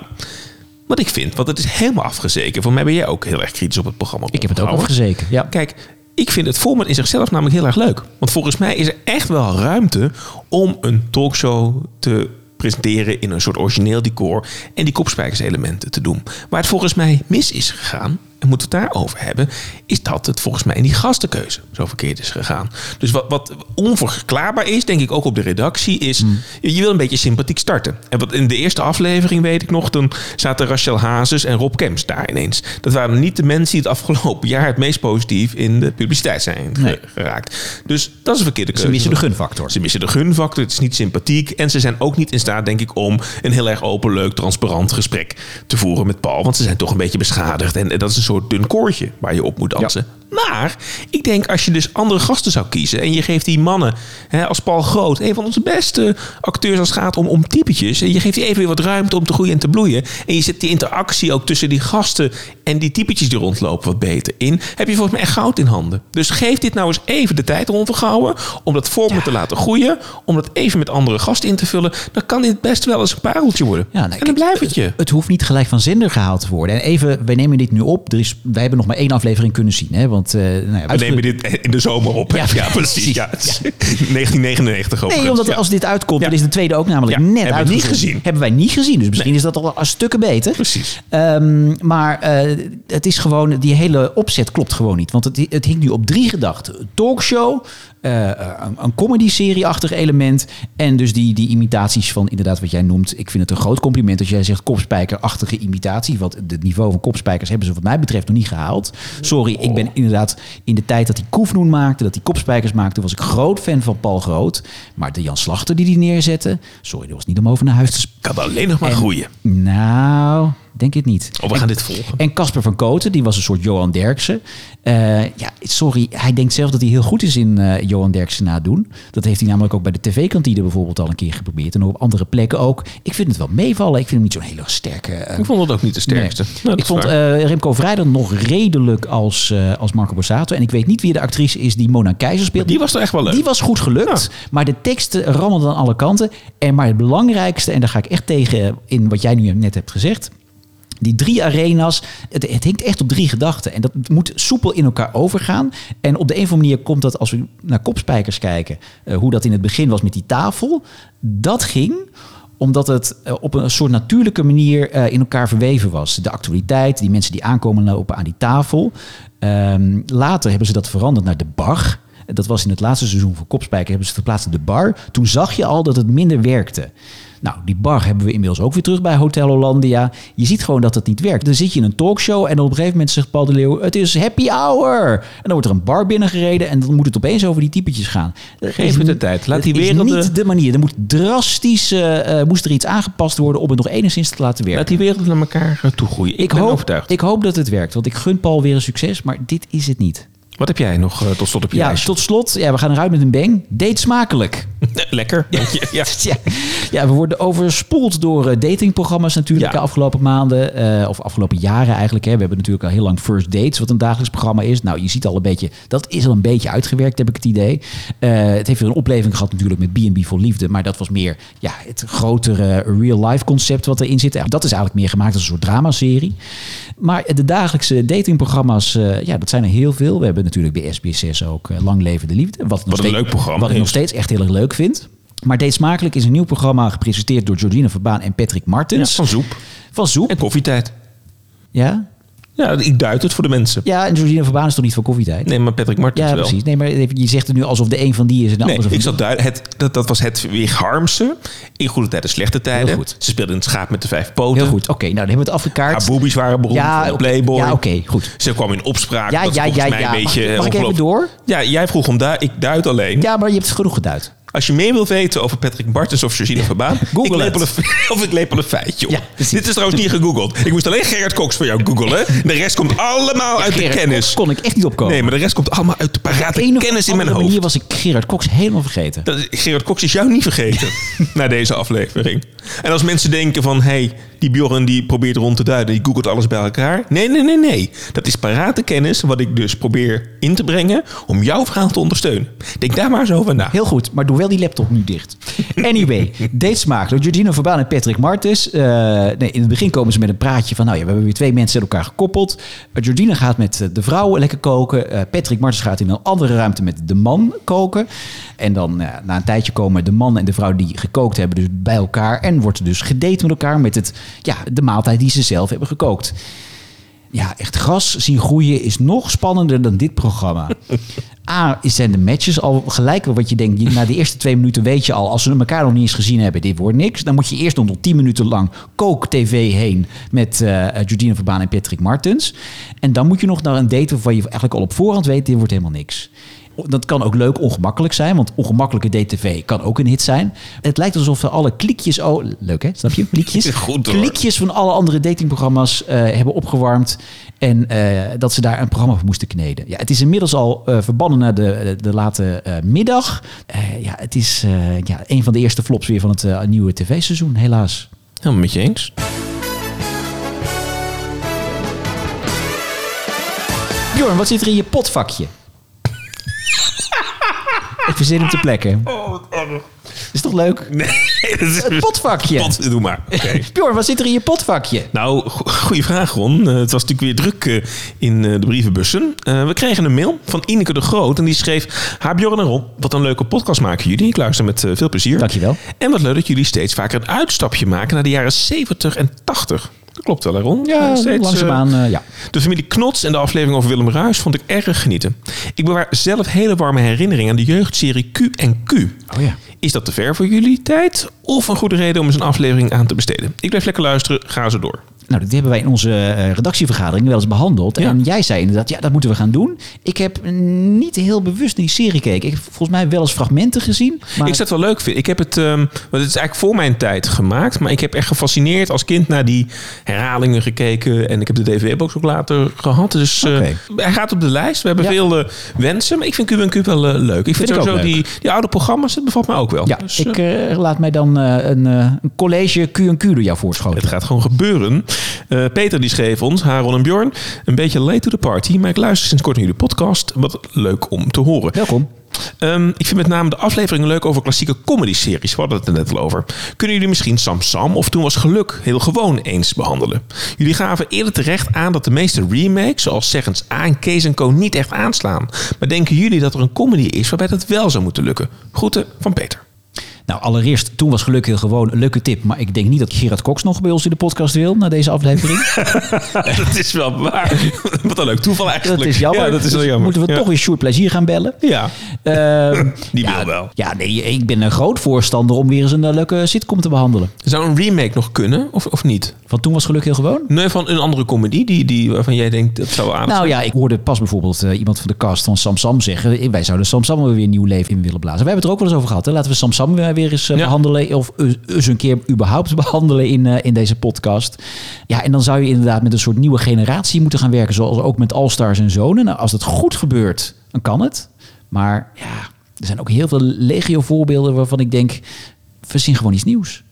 Speaker 1: Wat ik vind, want het is helemaal afgezeken. Voor mij ben jij ook heel erg kritisch op het programma.
Speaker 2: Ik heb het ook afgezeken. Ja.
Speaker 1: Kijk, ik vind het format in zichzelf namelijk heel erg leuk. Want volgens mij is er echt wel ruimte om een talkshow te presenteren in een soort origineel decor en die kopspijkerselementen te doen. Waar het volgens mij mis is gegaan, en moeten we het daarover hebben, is dat het volgens mij in die gastenkeuze zo verkeerd is gegaan. Dus wat, wat onverklaarbaar is, denk ik ook op de redactie, is je, je wil een beetje sympathiek starten. En wat in de eerste aflevering weet ik nog, toen zaten Rachel Hazes en Rob Kemps daar ineens. Dat waren niet de mensen die het afgelopen jaar het meest positief in de publiciteit zijn
Speaker 2: Nee.
Speaker 1: geraakt. Dus dat is een verkeerde keuze.
Speaker 2: Ze missen de gunfactor.
Speaker 1: Ze missen de gunfactor, het is niet sympathiek. En ze zijn ook niet in staat, denk ik, om een heel erg open, leuk, transparant gesprek te voeren met Paul. Want ze zijn toch een beetje beschadigd. En, en dat is een soort dun koordje waar je op moet dansen. Maar ik denk als je dus andere gasten zou kiezen. en je geeft die mannen, hè, als Paul Groot, een van onze beste acteurs als het gaat om, om typetjes. en je geeft die even weer wat ruimte om te groeien en te bloeien. en je zet die interactie ook tussen die gasten en die typetjes die rondlopen wat beter in. heb je volgens mij echt goud in handen. Dus geef dit nou eens even de tijd om te houden. om dat format te laten groeien. om dat even met andere gasten in te vullen. dan kan dit best wel eens een pareltje worden.
Speaker 2: Ja,
Speaker 1: en dan blijft het je.
Speaker 2: Het hoeft niet gelijk van zender gehaald te worden. En even, wij nemen dit nu op. Er is, wij hebben nog maar één aflevering kunnen zien. Hè? Want, eh, nou ja,
Speaker 1: We nemen dit in de zomer op.
Speaker 2: Ja,
Speaker 1: Ja, precies. Ja, het is 1999 overigens.
Speaker 2: Nee, omdat
Speaker 1: Ja.
Speaker 2: als dit uitkomt, dan is de tweede ook namelijk net
Speaker 1: hebben niet gezien.
Speaker 2: Hebben wij niet gezien. Dus misschien is dat al een stukken beter.
Speaker 1: Precies.
Speaker 2: Ehm, maar eh, het is gewoon, die hele opzet klopt gewoon niet. Want het, het hing nu op drie gedachten. Talkshow, eh, een, een comedy-serie-achtig element. En dus die, die imitaties van inderdaad wat jij noemt. Ik vind het een groot compliment als jij zegt kopspijkerachtige imitatie. Want het niveau van kopspijkers hebben ze wat mij betreft nog niet gehaald. Sorry, ik ben inderdaad in de tijd dat hij Koefnoen maakte, dat hij kopspijkers maakte, was ik groot fan van Paul Groot. Maar de Jan Slachter die die neerzette, sorry, dat was niet om over naar huis te
Speaker 1: Kan alleen nog maar
Speaker 2: En-
Speaker 1: groeien.
Speaker 2: Nou, denk het niet.
Speaker 1: Oh, we gaan dit volgen.
Speaker 2: En Casper van Koten, die was een soort Johan Derksen. Eh, ja, sorry, hij denkt zelf dat hij heel goed is in eh, Johan Derksen nadoen. Dat heeft hij namelijk ook bij de tv-kantine bijvoorbeeld al een keer geprobeerd. En op andere plekken ook. Ik vind het wel meevallen. Ik vind hem niet zo'n hele sterke... eh,
Speaker 1: Ik vond het ook niet de sterkste.
Speaker 2: Nee.
Speaker 1: Nou,
Speaker 2: ik vond Remco Vrijder nog redelijk als, als Marco Borsato. En ik weet niet wie de actrice is die Mona Keizer speelt.
Speaker 1: die was toch echt wel leuk.
Speaker 2: Die was goed gelukt. Maar de teksten rammelden aan alle kanten. En maar het belangrijkste, en daar ga ik echt tegen in wat jij nu net hebt gezegd. Die drie arena's, het, het hinkt echt op drie gedachten. En dat moet soepel in elkaar overgaan. En op de een of andere manier komt dat, als we naar kopspijkers kijken... eh, hoe dat in het begin was met die tafel. Dat ging omdat het eh, op een soort natuurlijke manier eh, in elkaar verweven was. De actualiteit, die mensen die aankomen lopen aan die tafel. Ehm, later hebben ze dat veranderd naar de bar. Dat was in het laatste seizoen van Kopspijker. Hebben ze verplaatst naar de bar. Toen zag je al dat het minder werkte. Nou, die bar hebben we inmiddels ook weer terug bij Hotel Hollandia. Je ziet gewoon dat het niet werkt. Dan zit je in een talkshow en op een gegeven moment zegt Paul de Leeuw... het is happy hour. En dan wordt er een bar binnengereden... en dan moet het opeens over die typetjes gaan. Dat
Speaker 1: Geef
Speaker 2: is
Speaker 1: het de tijd. Laat die
Speaker 2: is
Speaker 1: werelden-
Speaker 2: niet de manier. Er moet drastisch eh, moest er iets aangepast worden... om het nog enigszins te laten werken.
Speaker 1: Laat die wereld naar elkaar toegroeien. Ik,
Speaker 2: ik, hoop,
Speaker 1: overtuigd.
Speaker 2: ik hoop dat het werkt. Want ik gun Paul weer een succes, maar dit is het niet.
Speaker 1: Wat heb jij nog eh, tot slot op je
Speaker 2: Ja,
Speaker 1: lijstje?
Speaker 2: tot slot, ja, we gaan eruit met een bang. Date smakelijk.
Speaker 1: Lekker. Ja. Ja.
Speaker 2: Ja, ja, we worden overspoeld door eh, datingprogramma's natuurlijk de afgelopen maanden. eh, of afgelopen jaren eigenlijk. Hè. We hebben natuurlijk al heel lang First Dates, wat een dagelijks programma is. Nou, je ziet al een beetje, dat is al een beetje uitgewerkt, heb ik het idee. Het heeft weer een opleving gehad natuurlijk met B&B voor Liefde. Maar dat was meer ja, het grotere real-life concept wat erin zit. Dat is eigenlijk meer gemaakt als een soort dramaserie. Maar de dagelijkse datingprogramma's, ja, dat zijn er heel veel. We hebben natuurlijk bij SBS6 ook eh, Lang Leven de Liefde. Wat, nog
Speaker 1: een
Speaker 2: steeds-
Speaker 1: leuk programma
Speaker 2: Wat ik nog steeds echt heel erg leuk vind. Maar Date Smakelijk is een nieuw programma gepresenteerd door Georgina Verbaan en Patrick
Speaker 1: Ja,
Speaker 2: Martens.
Speaker 1: van Zoep.
Speaker 2: Van Zoep.
Speaker 1: En koffietijd.
Speaker 2: Ja?
Speaker 1: Ja, ik duid het voor de mensen.
Speaker 2: ja, en Georgina Verbaan is toch niet van koffietijd?
Speaker 1: Nee, maar Patrick Martens
Speaker 2: ja,
Speaker 1: wel.
Speaker 2: precies. Nee, maar je zegt het nu alsof de een van die is en de
Speaker 1: Nee,
Speaker 2: ander
Speaker 1: ik zat duid, het, dat, dat was het weer Harmse. In goede tijden, slechte tijden.
Speaker 2: Heel goed.
Speaker 1: Ze speelde in het schaap met de vijf poten.
Speaker 2: Heel goed. Oké, nou dan hebben we het afgekaart.
Speaker 1: Haar boobies waren beroemd
Speaker 2: Ja,
Speaker 1: van de. Playboy.
Speaker 2: Ja, oké, goed.
Speaker 1: Ze kwam in opspraak.
Speaker 2: Ja,
Speaker 1: dat
Speaker 2: ja,
Speaker 1: mij. Een beetje
Speaker 2: Mag ik- mag ik even door?
Speaker 1: Ja, jij vroeg om duid. Ik duid alleen.
Speaker 2: Ja, maar je hebt genoeg geduid.
Speaker 1: Als je meer wil weten over Patrick Martens of Georgina Verbaan...
Speaker 2: Google
Speaker 1: ik een, of ik lepel een feitje op.
Speaker 2: Ja.
Speaker 1: Dit is trouwens niet gegoogeld. Ik moest alleen Gerard Cox voor jou googelen. De rest komt allemaal uit de kennis.
Speaker 2: Cox kon ik echt niet opkomen.
Speaker 1: Nee, maar de rest komt allemaal uit de parate kennis in mijn hoofd.
Speaker 2: manier was ik Gerard Cox helemaal vergeten.
Speaker 1: Dat Gerard Cox is jou niet vergeten na deze aflevering. En als mensen denken van... hé, hey, die Bjorn die probeert rond te duiden... die googelt alles bij elkaar. Nee, nee, nee, nee. Dat is parate kennis wat ik dus probeer in te brengen... om jouw verhaal te ondersteunen. Denk daar maar eens over na.
Speaker 2: Heel goed, maar doe wel die laptop nu dicht. Anyway, Datesmaak door Georgina Verbaan en Patrick Martens. Eh, nee, in het begin komen ze met een praatje van... nou ja, we hebben weer twee mensen met elkaar gekoppeld. Uh, Georgina gaat met eh, de vrouw lekker koken. Eh, Patrick Martens gaat in een andere ruimte met de man koken. En dan eh, na een tijdje komen de man en de vrouw die gekookt hebben... dus bij elkaar en wordt er dus gedate met elkaar... met het, ja, de maaltijd die ze zelf hebben gekookt. Ja, echt gras zien groeien is nog spannender dan dit programma. A, zijn de matches al gelijk wat je denkt. Na de eerste twee minuten weet je al, als ze elkaar nog niet eens gezien hebben, dit wordt niks. Dan moet je eerst nog tien minuten lang kook-tv heen met eh Jordine Verbaan en Patrick Martens. En dan moet je nog naar een date waarvan je eigenlijk al op voorhand weet, dit wordt helemaal niks. Dat kan ook leuk ongemakkelijk zijn, want ongemakkelijke DTV kan ook een hit zijn. Het lijkt alsof er alle klikjes, oh, leuk hè, snap je? Klikjes,
Speaker 1: Goed, hoor.
Speaker 2: klikjes van alle andere datingprogramma's eh, hebben opgewarmd. En eh, dat ze daar een programma voor moesten kneden. Ja, het is inmiddels al eh, verbannen naar de, de, de late middag. Ja, het is ja, een van de eerste flops weer van het nieuwe tv-seizoen, helaas.
Speaker 1: Helemaal met je eens.
Speaker 2: Bjorn, wat zit er in je potvakje? Ik verzin hem te plekken.
Speaker 1: Oh, wat erg.
Speaker 2: Is toch leuk?
Speaker 1: Nee, dat is...
Speaker 2: Het potvakje.
Speaker 1: Pot, doe maar. Oké.
Speaker 2: Bjorn, wat zit er in je potvakje?
Speaker 1: Nou, go- goede vraag, Ron. Eh, het was natuurlijk weer druk eh, in eh, de brievenbussen. Eh, we kregen een mail van Ineke de Groot. En die schreef... Ha, Bjorn en Ron, wat een leuke podcast maken jullie. Ik luister met eh, veel plezier.
Speaker 2: Dankjewel.
Speaker 1: En wat leuk dat jullie steeds vaker een uitstapje maken... naar de jaren 70 en 80. Klopt wel, Ron?
Speaker 2: Ja,
Speaker 1: steeds,
Speaker 2: langzaamaan,
Speaker 1: eh,
Speaker 2: eh, ja.
Speaker 1: de familie Knots en de aflevering over Willem Ruis vond ik erg genieten. Ik bewaar zelf hele warme herinneringen aan de jeugdserie Q en Q.
Speaker 2: Oh ja.
Speaker 1: Is dat te ver voor jullie tijd? Of een goede reden om eens een aflevering aan te besteden? Ik blijf lekker luisteren. Ga zo door.
Speaker 2: Nou, dit hebben wij in onze eh, redactievergadering wel eens behandeld.
Speaker 1: Ja.
Speaker 2: En jij zei inderdaad, ja, dat moeten we gaan doen. Ik heb niet heel bewust die serie gekeken. Ik heb volgens mij wel eens fragmenten gezien. Maar
Speaker 1: Ik zou het wel leuk vinden. Ik heb het, ehm, want het is eigenlijk voor mijn tijd gemaakt. Maar ik heb echt gefascineerd als kind naar die herhalingen gekeken. En ik heb de DVD-box ook later gehad. Dus eh, hij gaat op de lijst. We hebben
Speaker 2: Ja.
Speaker 1: veel eh, wensen. Maar ik vind Q&Q wel leuk. Ik vind,
Speaker 2: Vind ik ook
Speaker 1: sowieso die,
Speaker 2: leuk.
Speaker 1: die oude programma's, dat bevalt me ook wel.
Speaker 2: ja,
Speaker 1: Dus, eh,
Speaker 2: ik eh, laat mij dan eh, een, eh, een college Q&Q door jou voorschoten.
Speaker 1: Het gaat gewoon gebeuren. Eh, Peter die schreef ons, Haron en Bjorn, een beetje late to the party, maar ik luister sinds kort naar jullie podcast. Wat leuk om te horen.
Speaker 2: Welkom.
Speaker 1: Ehm, ik vind met name de afleveringen leuk over klassieke comedy-series. We hadden het er net al over. Kunnen jullie misschien Sam Sam of Toen was geluk heel gewoon eens behandelen? Jullie gaven eerder terecht aan dat de meeste remakes, zoals Zeggens A en Kees Co, niet echt aanslaan. Maar denken jullie dat er een comedy is waarbij dat wel zou moeten lukken? Groeten van Peter.
Speaker 2: Nou, allereerst, toen was geluk heel gewoon een leuke tip. Maar ik denk niet dat Gerard Cox nog bij ons in de podcast wil na deze aflevering.
Speaker 1: dat is wel waar. Wat een leuk toeval eigenlijk.
Speaker 2: dat is jammer.
Speaker 1: Ja, dat is wel
Speaker 2: Dus
Speaker 1: jammer.
Speaker 2: Moeten we
Speaker 1: Ja.
Speaker 2: toch weer Sjoerd Plezier gaan bellen?
Speaker 1: Ja.
Speaker 2: Ehm,
Speaker 1: Die
Speaker 2: ja,
Speaker 1: wil wel.
Speaker 2: Ja, nee, ik ben een groot voorstander om weer eens een eh, leuke sitcom te behandelen.
Speaker 1: Zou een remake nog kunnen of, of niet?
Speaker 2: Van toen was geluk heel gewoon.
Speaker 1: Nee, van een andere comedy die, die, waarvan jij denkt dat zou aan.
Speaker 2: Nou ja, ik hoorde pas bijvoorbeeld eh, iemand van de cast van Sam Sam zeggen... eh, wij zouden Sam Sam weer nieuw leven in willen blazen. We hebben het er ook wel eens over gehad. Hè? Laten we Sam Sam weer, eens eh,
Speaker 1: Ja.
Speaker 2: behandelen. Of eens een keer überhaupt behandelen in, in deze podcast. Ja, en dan zou je inderdaad met een soort nieuwe generatie moeten gaan werken. Zoals ook met All-Stars en Zonen. Nou, als dat goed gebeurt, dan kan het. Maar ja, er zijn ook heel veel legio voorbeelden waarvan ik denk... verzin gewoon iets nieuws.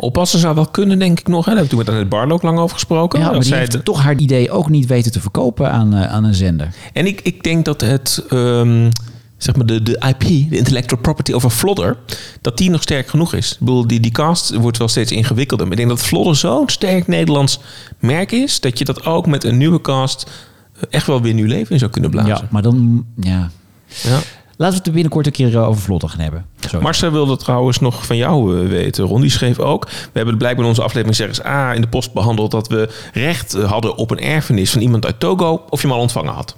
Speaker 1: Oppassen zou wel kunnen, denk ik nog. Hè? Daar hebben we toen met Annette Barlo ook lang over gesproken.
Speaker 2: Ja, maar
Speaker 1: Dat
Speaker 2: die
Speaker 1: zij
Speaker 2: heeft
Speaker 1: het-
Speaker 2: toch haar idee ook niet weten te verkopen aan, eh, aan een zender.
Speaker 1: En ik, ik denk dat het, ehm, zeg maar, de, de IP, de intellectual property over Flodder, dat die nog sterk genoeg is. Ik bedoel, die, die cast wordt wel steeds ingewikkelder. Maar ik denk dat Flodder zo'n sterk Nederlands merk is, dat je dat ook met een nieuwe cast eh, echt wel weer nieuw leven in zou kunnen blazen.
Speaker 2: Ja, maar dan... Ja.
Speaker 1: Ja.
Speaker 2: Laten we het er binnenkort een keer eh, over vlotter gaan hebben. Zo.
Speaker 1: Marcel wilde trouwens nog van jou eh, weten. Ron die schreef ook. We hebben blijkbaar in onze aflevering Zeggens A in de post behandeld dat we recht eh, hadden op een erfenis van iemand uit Togo. Of je hem al ontvangen had.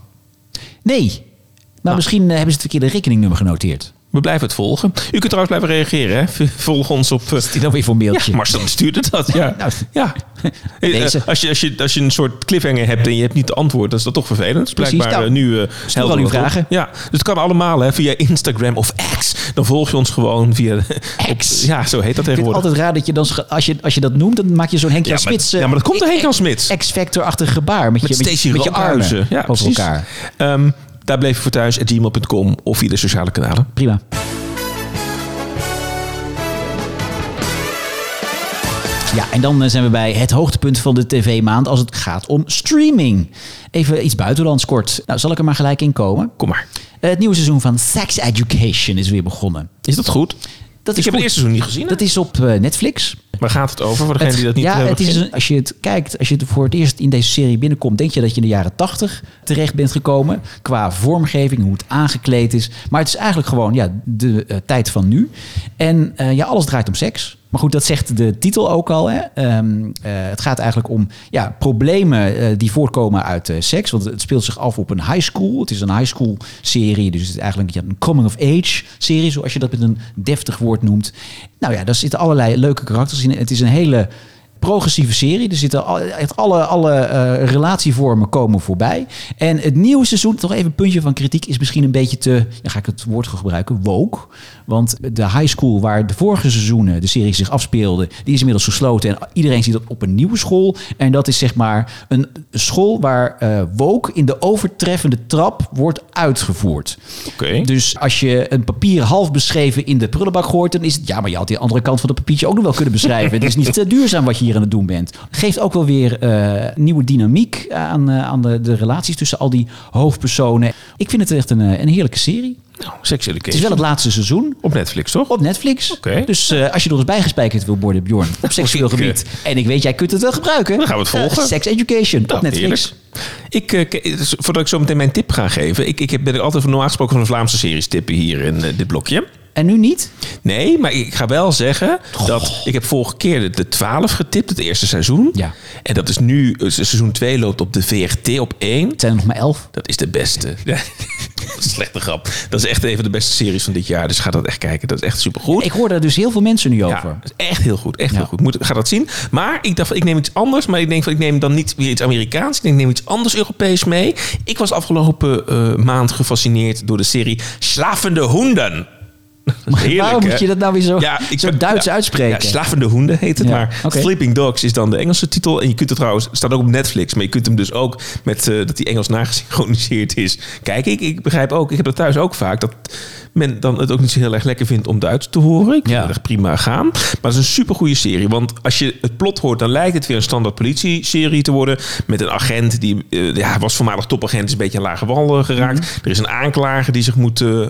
Speaker 2: Nee. Maar
Speaker 1: Nou.
Speaker 2: misschien hebben ze het verkeerde rekeningnummer genoteerd.
Speaker 1: We blijven het volgen. U kunt trouwens blijven reageren. Hè? Volg ons op... Uh,
Speaker 2: die dan weer voor mailtje?
Speaker 1: Ja, Marcel stuurde dat. Ja.
Speaker 2: Nou,
Speaker 1: ja.
Speaker 2: Deze.
Speaker 1: Als, je, als, je, als je een soort cliffhanger hebt en je hebt niet de antwoord, dan is dat toch vervelend. Dus
Speaker 2: Precies.
Speaker 1: blijkbaar
Speaker 2: Nou,
Speaker 1: uh, nu uh,
Speaker 2: al uw vragen.
Speaker 1: Ja, dus het kan allemaal hè, via Instagram of X. Dan volg je ons gewoon via...
Speaker 2: X.
Speaker 1: Op, ja, zo heet dat
Speaker 2: Ik vind het
Speaker 1: tegenwoordig.
Speaker 2: altijd raar dat je dan, als je, als je dat noemt, dan maak je zo'n
Speaker 1: Ja, maar-
Speaker 2: Smits... eh,
Speaker 1: ja, maar dat komt door Henk-Jan Smits.
Speaker 2: X-Factor-achtig gebaar met,
Speaker 1: Met
Speaker 2: je, met, met je armen.
Speaker 1: Ja,
Speaker 2: over
Speaker 1: precies.
Speaker 2: elkaar.
Speaker 1: Ehm, daar bleef je voor thuis, gmail.com of via de sociale kanalen.
Speaker 2: Prima. Ja, en dan eh, zijn we bij het hoogtepunt van de tv-maand als het gaat om streaming. Even iets buitenlands kort. Nou, zal ik er maar gelijk in komen?
Speaker 1: Kom maar.
Speaker 2: Eh, het nieuwe seizoen van Sex Education is weer begonnen.
Speaker 1: Is dat goed?
Speaker 2: Dat
Speaker 1: Ik
Speaker 2: is
Speaker 1: heb
Speaker 2: goed.
Speaker 1: het eerste seizoen niet gezien. hè?
Speaker 2: Dat is op eh, Netflix.
Speaker 1: Waar gaat het over, voor degenen die dat niet
Speaker 2: ja,
Speaker 1: hebben
Speaker 2: het is een, als je het kijkt, als je het voor het eerst in deze serie binnenkomt, denk je dat je in de jaren tachtig terecht bent gekomen. Qua vormgeving, hoe het aangekleed is. Maar het is eigenlijk gewoon ja, de eh, tijd van nu. En eh, ja, alles draait om seks. Maar goed, dat zegt de titel ook al. Hè? Ehm, eh, het gaat eigenlijk om ja, problemen eh, die voortkomen uit eh, seks. Want het speelt zich af op een high school. Het is een high school serie. Dus het is eigenlijk een coming of age serie, zoals je dat met een deftig woord noemt. Nou ja, daar zitten allerlei leuke karakters in. Het is een hele progressieve serie. Er zitten echt alle, alle relatievormen komen voorbij. En het nieuwe seizoen, toch even een puntje van kritiek, is misschien een beetje te, ja, ga ik het woord gebruiken, woke. Want de high school waar de vorige seizoenen de serie zich afspeelde, die is inmiddels gesloten. En iedereen ziet dat op een nieuwe school. En dat is zeg maar een school waar eh woke in de overtreffende trap wordt uitgevoerd.
Speaker 1: Oké.
Speaker 2: Dus als je een papier half beschreven in de prullenbak gooit, dan is het ja, maar je had die andere kant van het papiertje ook nog wel kunnen beschrijven. het is niet te duurzaam wat je hier aan het doen bent. Geeft ook wel weer eh, nieuwe dynamiek aan, eh, aan de, de relaties tussen al die hoofdpersonen. Ik vind het echt een, een heerlijke serie.
Speaker 1: Nou, Sex
Speaker 2: Het
Speaker 1: Education.
Speaker 2: is wel het laatste seizoen.
Speaker 1: Op Netflix, toch?
Speaker 2: Op Netflix.
Speaker 1: Oké.
Speaker 2: Dus eh, als je door ons bijgespijkerd wil worden, Bjorn, op seksueel
Speaker 1: eh,
Speaker 2: gebied. En ik weet, jij kunt het wel gebruiken.
Speaker 1: Dan gaan we het volgen.
Speaker 2: Eh, Sex Education
Speaker 1: Nou,
Speaker 2: op Netflix.
Speaker 1: heerlijk. Ik, voordat ik zo meteen mijn tip ga geven. Ik, ik heb, ben altijd normaal gesproken van de Vlaamse series tippen hier in dit blokje.
Speaker 2: En nu niet?
Speaker 1: Nee, maar ik ga wel zeggen dat ik heb vorige keer de, de 12 getipt, het eerste seizoen.
Speaker 2: Ja.
Speaker 1: En dat is nu, eh, seizoen 2 loopt op de VRT op 1.
Speaker 2: Het zijn er nog maar elf.
Speaker 1: Dat is de beste. Slechte grap. Dat is echt een van de beste series van dit jaar. Dus ga dat echt kijken. Dat is echt supergoed.
Speaker 2: Ik hoor daar dus heel veel mensen nu over.
Speaker 1: dat is echt heel goed. Echt
Speaker 2: Ja.
Speaker 1: heel goed. Moet, ga dat zien. Maar ik dacht, van, ik neem iets anders. Maar ik denk van, ik neem dan niet weer iets Amerikaans. Ik denk, ik neem iets anders Europees mee. Ik was afgelopen eh, maand gefascineerd door de serie Slafende Hoenden. Heerlijk,
Speaker 2: Waarom moet je dat nou weer zo, zo Duits
Speaker 1: ja,
Speaker 2: uitspreken?
Speaker 1: Ja, Slafende Hoenden heet het.
Speaker 2: Ja,
Speaker 1: maar
Speaker 2: oké.
Speaker 1: Sleeping Dogs is dan de Engelse titel. En je kunt het trouwens, staat ook op Netflix. Maar je kunt hem dus ook met eh, dat die Engels nagesynchroniseerd is. Kijk, ik, ik begrijp ook, ik heb dat thuis ook vaak. Dat men dan het ook niet zo heel erg lekker vindt om Duits te horen. Ik
Speaker 2: Ja.
Speaker 1: vind het echt prima gaan. Maar het is een supergoeie serie. Want als je het plot hoort, dan lijkt het weer een standaard politie-serie te worden. Met een agent die eh, ja, was voormalig topagent, is een beetje aan lage wal geraakt.
Speaker 2: Mhm.
Speaker 1: Er is een aanklager die zich moet eh,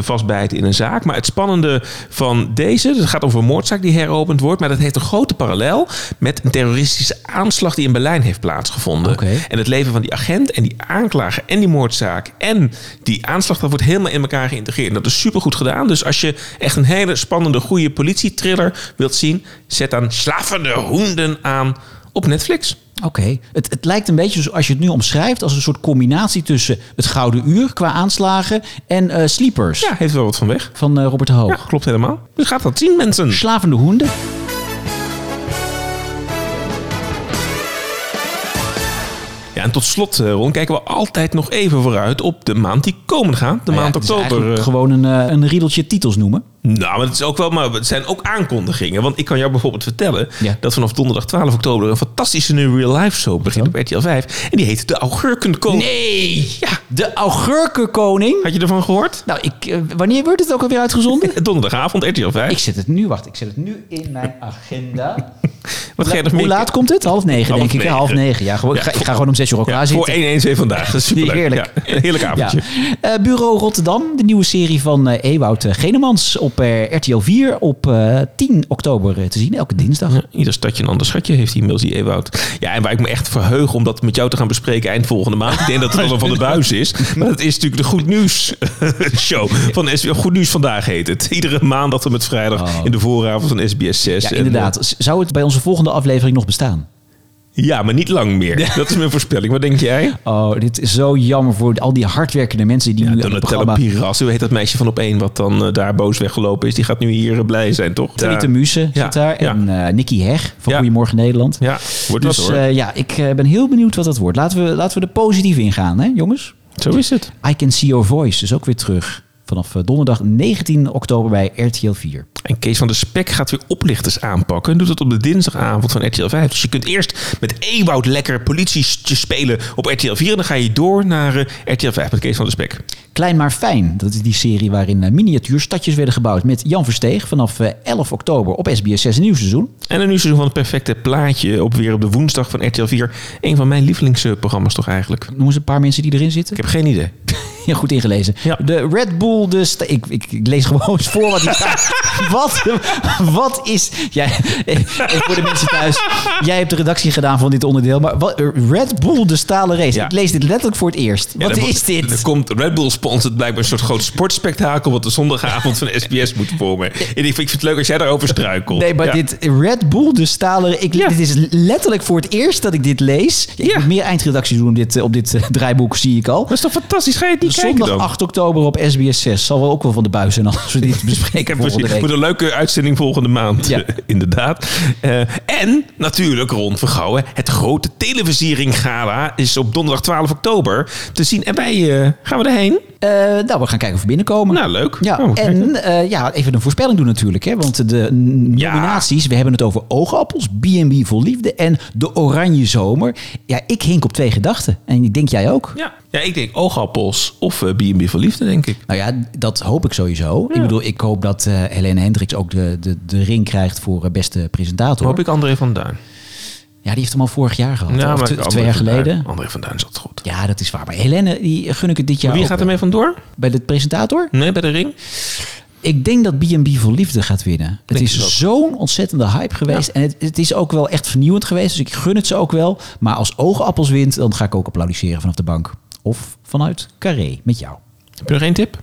Speaker 1: vastbijten in een zaak. Maar het spannende van deze, het gaat over een moordzaak die heropend wordt. Maar dat heeft een grote parallel met een terroristische aanslag die in Berlijn heeft plaatsgevonden. En het leven van die agent en die aanklager en die moordzaak en die aanslag, dat wordt helemaal in elkaar geïntegreerd. En dat is supergoed gedaan. Dus als je echt een hele spannende, goede politietriller wilt zien, zet dan Slafende Hoenden aan op Netflix.
Speaker 2: Oké, het, het lijkt een beetje zoals je het nu omschrijft als een soort combinatie tussen het Gouden Uur qua aanslagen en eh, Sleepers
Speaker 1: Ja, heeft wel wat van weg.
Speaker 2: van eh, Robert Hoog.
Speaker 1: Ja, klopt helemaal. Dus gaat dat zien, mensen.
Speaker 2: Slavende hoenden.
Speaker 1: Ja, en tot slot, eh, Ron, kijken we altijd nog even vooruit op de maand die komen gaat. De
Speaker 2: Nou
Speaker 1: maand oktober. eh.
Speaker 2: gewoon een, eh, een riedeltje titels noemen.
Speaker 1: Nou, maar het is ook wel, maar het zijn ook aankondigingen. Want ik kan jou bijvoorbeeld vertellen
Speaker 2: Ja.
Speaker 1: dat vanaf donderdag 12 oktober een fantastische nieuwe real life show begint op RTL 5. En die heet De Augurkenkoning.
Speaker 2: Nee! Ja, de augurkenkoning.
Speaker 1: Had je ervan gehoord?
Speaker 2: Nou, ik, eh, wanneer wordt het ook alweer uitgezonden?
Speaker 1: Donderdagavond, RTL 5.
Speaker 2: ik zet het nu, wacht, ik zet het nu in mijn agenda.
Speaker 1: Wat ga je nog
Speaker 2: Hoe laat komt het? Half negen,
Speaker 1: Half
Speaker 2: denk ik. Half negen. Ja, gewoon,
Speaker 1: Ja,
Speaker 2: ik, ga, ik
Speaker 1: voor-
Speaker 2: ga gewoon om zes uur ook
Speaker 1: Ja,
Speaker 2: klaar
Speaker 1: voor
Speaker 2: zitten.
Speaker 1: 1-1-2 vandaag. Dat is superleuk.
Speaker 2: Heerlijk.
Speaker 1: Heerlijk avondje.
Speaker 2: Eh, Bureau Rotterdam, de nieuwe serie van eh Ewout Genemans op eh, RTL 4 op eh, 10 oktober eh, te zien, elke dinsdag.
Speaker 1: Ja, ieder stadje een ander schatje heeft die mails die Ewout. Ja, en waar ik me echt verheug om dat met jou te gaan bespreken eind volgende maand. Ik denk dat het al van de buis is. Maar dat is natuurlijk de Goed Nieuws show van SBS. Goed Nieuws Vandaag heet het. Iedere maandag tot met vrijdag
Speaker 2: Oh.
Speaker 1: in de vooravond van SBS 6.
Speaker 2: Ja, inderdaad. Zou het bij onze volgende aflevering nog bestaan?
Speaker 1: Ja, maar niet lang meer. Dat is mijn voorspelling. Wat denk jij?
Speaker 2: Oh, dit is zo jammer voor al die hardwerkende mensen die
Speaker 1: Ja,
Speaker 2: nu het
Speaker 1: Donatella
Speaker 2: programma...
Speaker 1: Piras. Hoe heet dat meisje van op één wat dan eh, daar boos weggelopen is? Die gaat nu hier eh, blij zijn, toch? Ja.
Speaker 2: Muse
Speaker 1: Ja,
Speaker 2: zit daar. En eh Nicky Heg van. Goedemorgen Nederland.
Speaker 1: Ja, wordt
Speaker 2: Dus
Speaker 1: hoor.
Speaker 2: ja, ik ben heel benieuwd wat dat wordt. Laten we, laten we er positief ingaan, hè jongens?
Speaker 1: Zo is het.
Speaker 2: I Can See Your Voice is ook weer terug. Vanaf donderdag 19 oktober bij RTL 4.
Speaker 1: En Kees van de Spek gaat weer oplichters aanpakken. En doet dat op de dinsdagavond van RTL 5. Dus je kunt eerst met Ewoud lekker politietje spelen op RTL 4. En dan ga je door naar eh, RTL 5 met Kees van de Spek.
Speaker 2: Klein maar fijn, dat is die serie waarin eh, miniatuurstadjes werden gebouwd met Jan Versteeg vanaf eh, 11 oktober op SBS 6 een nieuw seizoen.
Speaker 1: En een nieuw seizoen van het perfecte plaatje. Op weer op de woensdag van RTL 4. Een van mijn lievelingsprogramma's toch eigenlijk.
Speaker 2: Noem eens een paar mensen die erin zitten.
Speaker 1: Ik heb geen idee.
Speaker 2: Ja, goed ingelezen.
Speaker 1: Ja.
Speaker 2: De Red Bull, de ik, ik, ik lees gewoon eens voor wat die staat. wat, wat is... Jij, voor de mensen thuis. Jij hebt de redactie gedaan van dit onderdeel. Maar wat, Red Bull, de stalen race.
Speaker 1: Ja.
Speaker 2: Ik lees dit letterlijk voor het eerst. Wat is
Speaker 1: wo- Er
Speaker 2: dit?
Speaker 1: komt Red Bull sponsort blijkbaar een soort groot sportspektakel. wat de zondagavond van SBS moet vormen. En ik vind, ik vind het leuk als jij daarover struikelt.
Speaker 2: Nee, maar dit Red Bull, de stalen... Ik. Dit is letterlijk voor het eerst dat ik dit lees. Ik moet meer eindredactie doen op dit, eh, op dit eh, draaiboek, zie ik al.
Speaker 1: Dat is toch fantastisch? Ga je het niet
Speaker 2: Zondag
Speaker 1: dan?
Speaker 2: 8 oktober op SBS 6. Zal wel ook wel van de buis zijn als we dit bespreken
Speaker 1: heb
Speaker 2: volgende week.
Speaker 1: Wordt een leuke uitzending volgende maand.
Speaker 2: Ja.
Speaker 1: Inderdaad. Eh, en natuurlijk, Ron Vergouwen, het grote televisiering gala is op donderdag 12 oktober te zien. En wij, eh, gaan we erheen?
Speaker 2: Eh, nou, we gaan kijken of we binnenkomen.
Speaker 1: Nou, leuk.
Speaker 2: Ja,
Speaker 1: Oh, kijk.
Speaker 2: en eh, ja, even een voorspelling doen natuurlijk. Hè, want de
Speaker 1: Ja.
Speaker 2: nominaties, we hebben het over Oogappels, B&B Vol Liefde en De Oranje Zomer. Ja, ik hink op twee gedachten. En ik denk jij ook.
Speaker 1: ja. ja, ik denk oogappels of eh, B&B voor liefde, denk ik.
Speaker 2: Nou ja, dat hoop ik sowieso. Ik bedoel, ik hoop dat eh Helene Hendricks ook de, de, de ring krijgt voor eh, beste presentator.
Speaker 1: Hoop ik André van Duin.
Speaker 2: Ja, die heeft hem al vorig jaar gehad.
Speaker 1: Ja,
Speaker 2: of
Speaker 1: André
Speaker 2: twee jaar
Speaker 1: Duin-
Speaker 2: geleden.
Speaker 1: André van Duin altijd goed.
Speaker 2: Ja, dat is waar. Maar Helene, die gun ik het dit jaar
Speaker 1: Wie gaat
Speaker 2: wel.
Speaker 1: ermee vandoor?
Speaker 2: Bij de presentator?
Speaker 1: Nee, bij de ring?
Speaker 2: Ik denk dat B&B voor Liefde gaat winnen. Het is zo'n ontzettende hype geweest. En het, het is ook wel echt vernieuwend geweest. Dus ik gun het ze ook wel. Maar als Oogappels wint, dan ga ik ook applaudisseren vanaf de bank. Of vanuit Carré, met jou.
Speaker 1: Heb je nog één tip?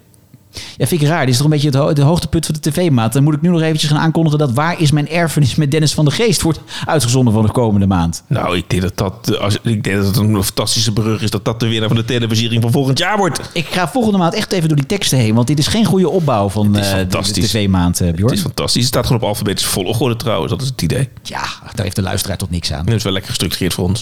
Speaker 2: Ja, vind ik raar. Dit is toch een beetje het, ho- de hoogtepunt van de tv-maat. Dan moet ik nu nog eventjes gaan aankondigen dat Waar is mijn erfenis met Dennis van der Geest wordt uitgezonden van de komende maand.
Speaker 1: Nou, ik denk dat dat, eh, als, ik denk dat het een fantastische brug is dat dat de winnaar van de televisiering van volgend jaar wordt.
Speaker 2: Ik ga volgende maand echt even door die teksten heen. Want dit is geen goede opbouw van
Speaker 1: Het
Speaker 2: eh, de- de, tv-maand, eh, Bjorn.
Speaker 1: Het is fantastisch. Het staat gewoon op alfabetische volgorde trouwens. Dat is het idee.
Speaker 2: Ja, daar heeft de luisteraar tot niks aan.
Speaker 1: Dat is wel lekker gestructureerd voor ons.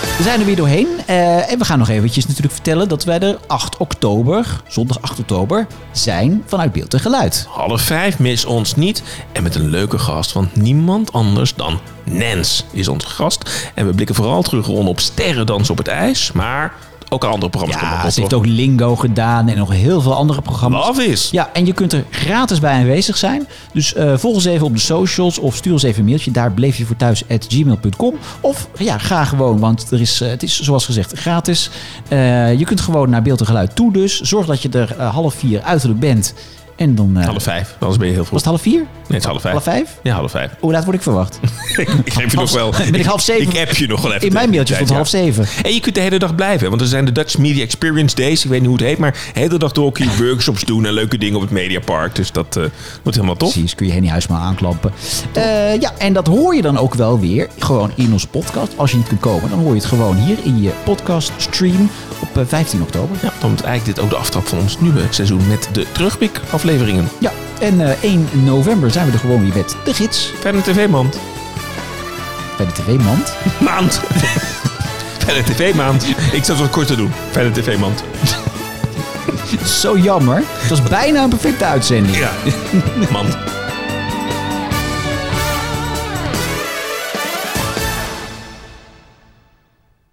Speaker 2: We zijn er weer doorheen. eh, en we gaan nog eventjes natuurlijk vertellen dat wij er 8 oktober, zondag 8 oktober, zijn vanuit Beeld en Geluid.
Speaker 1: Half vijf, mis ons niet. En met een leuke gast, want niemand anders dan Nens is onze gast. En we blikken vooral terug rond op Sterrendans op het ijs. Maar ook aan andere programma's.
Speaker 2: Ja, ze heeft ook Lingo gedaan en nog heel veel andere programma's.
Speaker 1: Love is.
Speaker 2: Ja, en je kunt er gratis bij aanwezig zijn. Dus eh, volg ons even op de socials of stuur ons even een mailtje. Daar bleef je voor thuis at gmail.com. Of ja, ga gewoon, want er is, eh, het is zoals gezegd gratis. Eh, je kunt gewoon naar beeld en geluid toe dus. Zorg dat je er half vier uiterlijk bent. En dan... eh,
Speaker 1: Half vijf, anders ben je heel
Speaker 2: was
Speaker 1: vroeg.
Speaker 2: het half vier?
Speaker 1: Nee, het is half vijf.
Speaker 2: Half vijf?
Speaker 1: Ja, half vijf.
Speaker 2: Hoe laat word ik verwacht?
Speaker 1: ik geef je nog wel.
Speaker 2: Ben ik half zeven?
Speaker 1: Ik app je nog wel even.
Speaker 2: In mijn mailtje stond
Speaker 1: Ja.
Speaker 2: half zeven.
Speaker 1: En je kunt de hele dag blijven, want er zijn de Dutch Media Experience Days. Ik weet niet hoe het heet, maar de hele dag door kun je workshops doen en leuke dingen op het Mediapark. Dus dat eh, wordt helemaal tof.
Speaker 2: Precies, kun je Henny Huisma aanklampen. Eh, ja, en dat hoor je dan ook wel weer gewoon in onze podcast. Als je niet kunt komen, dan hoor je het gewoon hier in je podcast stream op eh, 15 oktober.
Speaker 1: Ja, dan is eigenlijk dit ook de aftrap van ons nieuwe seizoen met de terugblik afleveringen.
Speaker 2: Ja, en eh, 1 november zijn we er gewoon weer met de gids
Speaker 1: Verder TV-maand.
Speaker 2: bij de TV-mand.
Speaker 1: Maand. Verder TV-maand. Ik zal het wat korter doen. Verder TV-maand.
Speaker 2: Zo jammer. Het was bijna een perfecte uitzending.
Speaker 1: Ja. Mand.